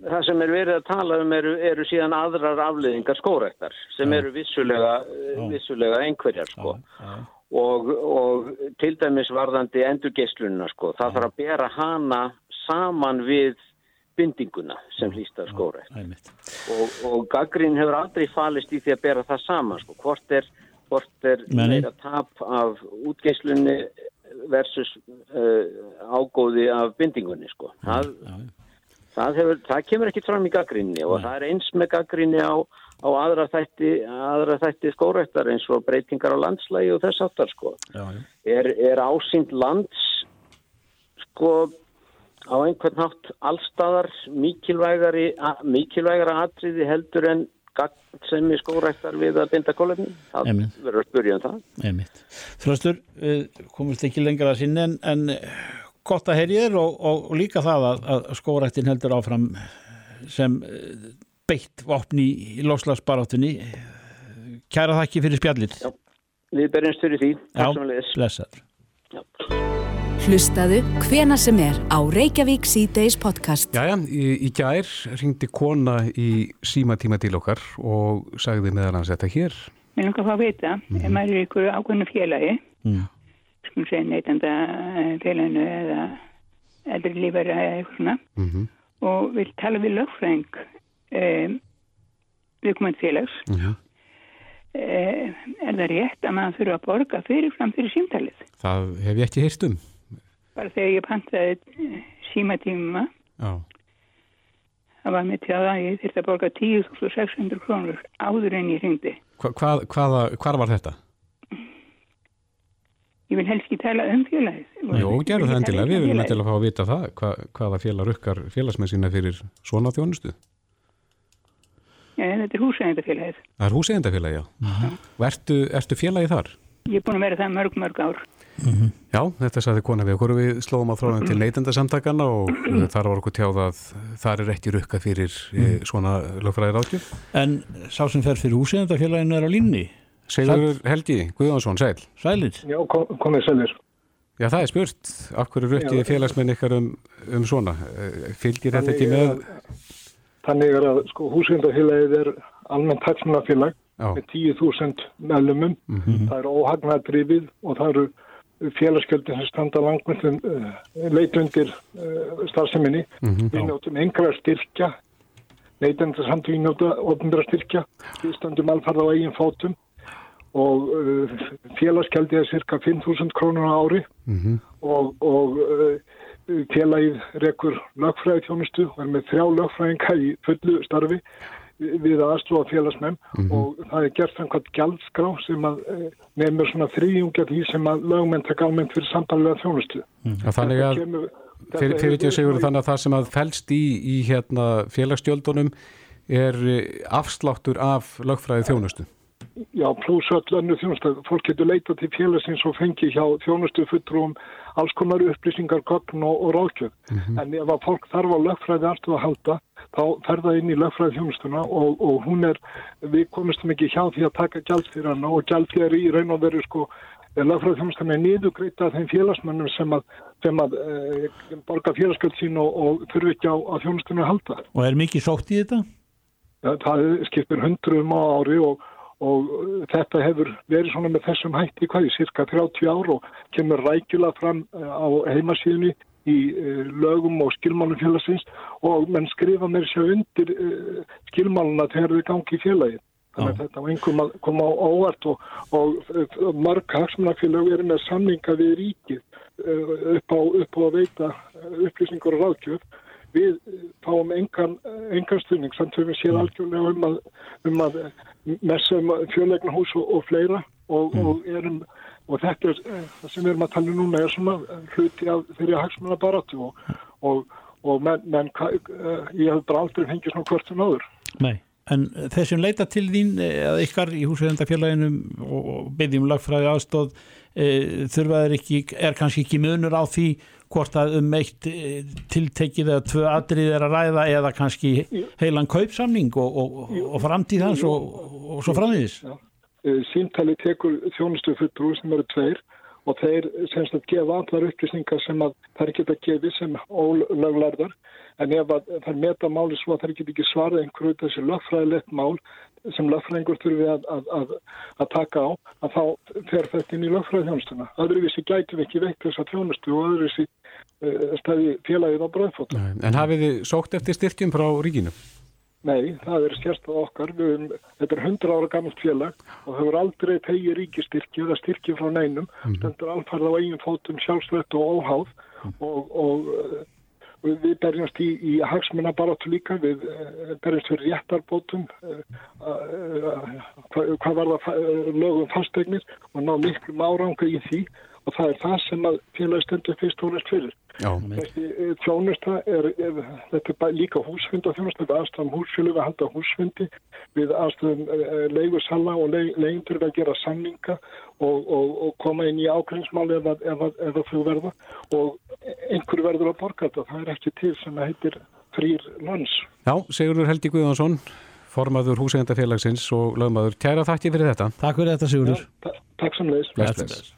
Það sem er verið að tala um eru, eru síðan aðrar afleðingar skórættar sem Já. eru vissulega, vissulega einhverjar sko. Já. Og, og til dæmis varðandi endurgeislununa sko, það þarf að bera hana saman við bindinguna sem hlýstar skórætt og, og gaggrín hefur aldrei falist í því að bera það saman sko. hvort er, hvort er meira tap af útgeislunni versus uh, ágóði af bindingunni sko. það, það, hefur, það kemur ekki fram í gaggrínni og það er eins með gaggrínni á, á aðra þætti, þætti skórættar eins og breytingar á landslægi og þess aftar sko. Er, er ásýnd lands sko á einhvern allstaðar mikilvægari, mikilvægara atriði heldur en sem er skórættar við að binda kólefni. Það verður að spyrja um það. Þröstur, við komumst ekki lengra að sinni en, en gott að heyri þér og, og, og líka það að, að skórættin heldur áfram sem eh, beitt vopni í lofslagsbaráttunni. Kæra þakki fyrir spjallir. Já, við berjumst fyrir því. Takk Já, blessaður. Hlustaðu hvena sem er á Reykjavík C-Days podcast. Jæja, í, í gær ringdi kona í símatíma til okkar og sagði meðal hans þetta hér. Mér langar að fá að vita, ef maður er ykkur ákveðnu félagi, Mm. skulum segja neytanda félaginu eða eldri lífari eða eitthvað svona, Mm og vil tala við lögfræðing um, viðkomandi félags, -hmm. um, er það rétt að maður þurfa að borga fyrirfram fyrir símtalið? Það hef ég ekki heyrt um. Bara þegar ég pantaði símatíma, Já. það var mitt hjá það að ég þurfti að borga 10.600 krónur áður en ég ringdi. Hva, hvað, hvaða, hvar var þetta? Ég vil helst ekki tala um félagið. Jó, gerðu það endilega. um Við viljum félagið. endilega fá að vita það. Hva, hvaða félag rukkar félagsmenn sína fyrir svona þjónustu? Já, þetta er húsæðindafélagið. Það er húseigendafélagi, já. Og ertu, ertu félagi þar? Ég er búin að vera það mörg, mörg ár. Já, þetta saði kona við okkur. Við slóðum á þráðum til neytendasamtakana og þar var okkur tjáð að þar er ekki rukka fyrir mm. svona lögfræðir ákjöf. En sá sem fer fyrir húsegandafélaginu er á línni. Segur Helgi Guðjónsson, sæl. Sælir. Já, kom, komið sælir. Já, það er spurt. Af hverju rukkið félagsmenn ykkar um, um svona? Eh, Fylgir þetta ekki með? Þannig er að sko, húsveindafélagið er almennt hagsmunafélag með 10.000 meðlumum. Mhm. Það er óhagnadrifið og það eru félagsgjöldin sem standa langmyndum uh, leit undir uh, starfseminni. Mhm. Við njóttum einhverja styrkja, neytenda samt við njóta ofnbjörra styrkja. Við standum alfarð á eigin fótum og uh, félagsgjöldið er cirka 5.000 krónur á ári Mhm. og, og uh, félagið rekur lögfræði þjónustu og er með þrjá lögfræðinga í fullu starfi við aðstofa félagsmenn og það er gert samkvæmt gjaldskrá sem að uh, nefnir svona þrýjungja því sem að lögmenn taka almennt fyrir samtallega þjónustu. Já, þannig að fyrir, fyrir ekki að segjur þannig að það sem að fælst í, í hérna félagsstjöldunum er eh, afsláttur af lögfræði þjónustu. Já, pluss öll önnu þjónustu. Fólk getur leita til félagsins og fengi hjá þjónustu fulltrúum alls konar upplýsingar, gögn og, og ráðkjöf. En ef að fólk þarf á lögfræði aðstofa að halda, þá fer það inn í lögfræði þjónustuna og, og hún er, við komistum ekki hjá því að taka gjald fyrir hana og gjald fyrir í raun og veru sko lögfræði þjónustuna er niðugreita af þeim félagsmönnum sem að, sem að e, borga félagsgjöld sín og, og þurfi ekki á, á þjónustuna að halda. Og er mikið sótt í þetta? Það skipir hundruðum á ári og, og þetta hefur verið svona með þessum hætti hvað í cirka 30 ár og kemur rækjulega fram eh, á heimasíðunni í uh, lögum og skilmálum félagsins. Og menn skrifa mér sér undir uh, skilmáluna þegar þau gangi í félagi. Þannig að þetta var einhverjum að koma á óvart og, og, mörg hagsmunafélag eru með samninga við ríkið uh, upp, á, upp á að veita upplýsingur og ráðgjöf við fáum engan, engan stuðning. Samt við séð algjörlega um að, um að messum fjölegna hús og, og fleira og, mm. og, erum, og þetta er sem við erum að tala um núna er svona hluti af þeirri hagsmuna baratu og menn, menn ég hef bara aldrei fengið svona hvort sem áður. Nei, en þessum leita til þín eða ykkar í húsveðendafélaginu og byggjum lagfræði aðstóð e, þurfaður ekki, er kannski ekki munur á því hvort að um eitt tiltekið eða tvö atrið er að ræða eða kannski heilan kaupsamning og, og, og framtíð hans og, og svo framtíðis. Sýntali tekur þjónustu fulltrú sem eru tveir og þeir semst að gefa allar upplýsingar sem að þær geta gefið sem ólöglarðar en ef að þær meta máli svo að þær geta ekki svarað einhverju þessi lögfræðilegt mál sem lögfræðingur þurfi að, að, að, að taka á að þá fer þetta inn í lögfræðþjónustuna. Öðruvísi gætum ekki veikt þessa þjónustu og öðruvísi stæði félagið á bröðfóta. En hafið þið sókt eftir styrkjum frá ríkinu? Nei, það er sérstað okkar. Við, þetta er 100 ára gammalt félag og það voru aldrei tegi ríkistyrki eða styrki frá neinum. Mm. Þetta er alfarð á eigin fótum sjálfsvett og óháð mm. og, og við berjumst í, í hagsmuna barátu líka, við berjumst fyrir réttarbótum hvað, hvað var það lögum fastegnir og ná miklu áranga í því og það er það sem að félagstendur fyrst og næst fyrir. Já. Þessi þjónusta er, er þetta er líka húsfund og þjónusta við aðstæðum húsfjölu við að halda húsfundi við aðstæðum leigursalla og leigundur við að gera samninga og, og, og koma inn í ákveðinsmáli ef, ef, ef þau verða og einhverju verður að borga þetta. Það er ekki til sem heitir frýr lands. Já, Sigurður Helgi Guðjónsson formaður húsegandafélagsins og lögmaður. Kæra þakki fyrir þetta. Takk fyrir þetta Sigurður. Ja, takk samleis.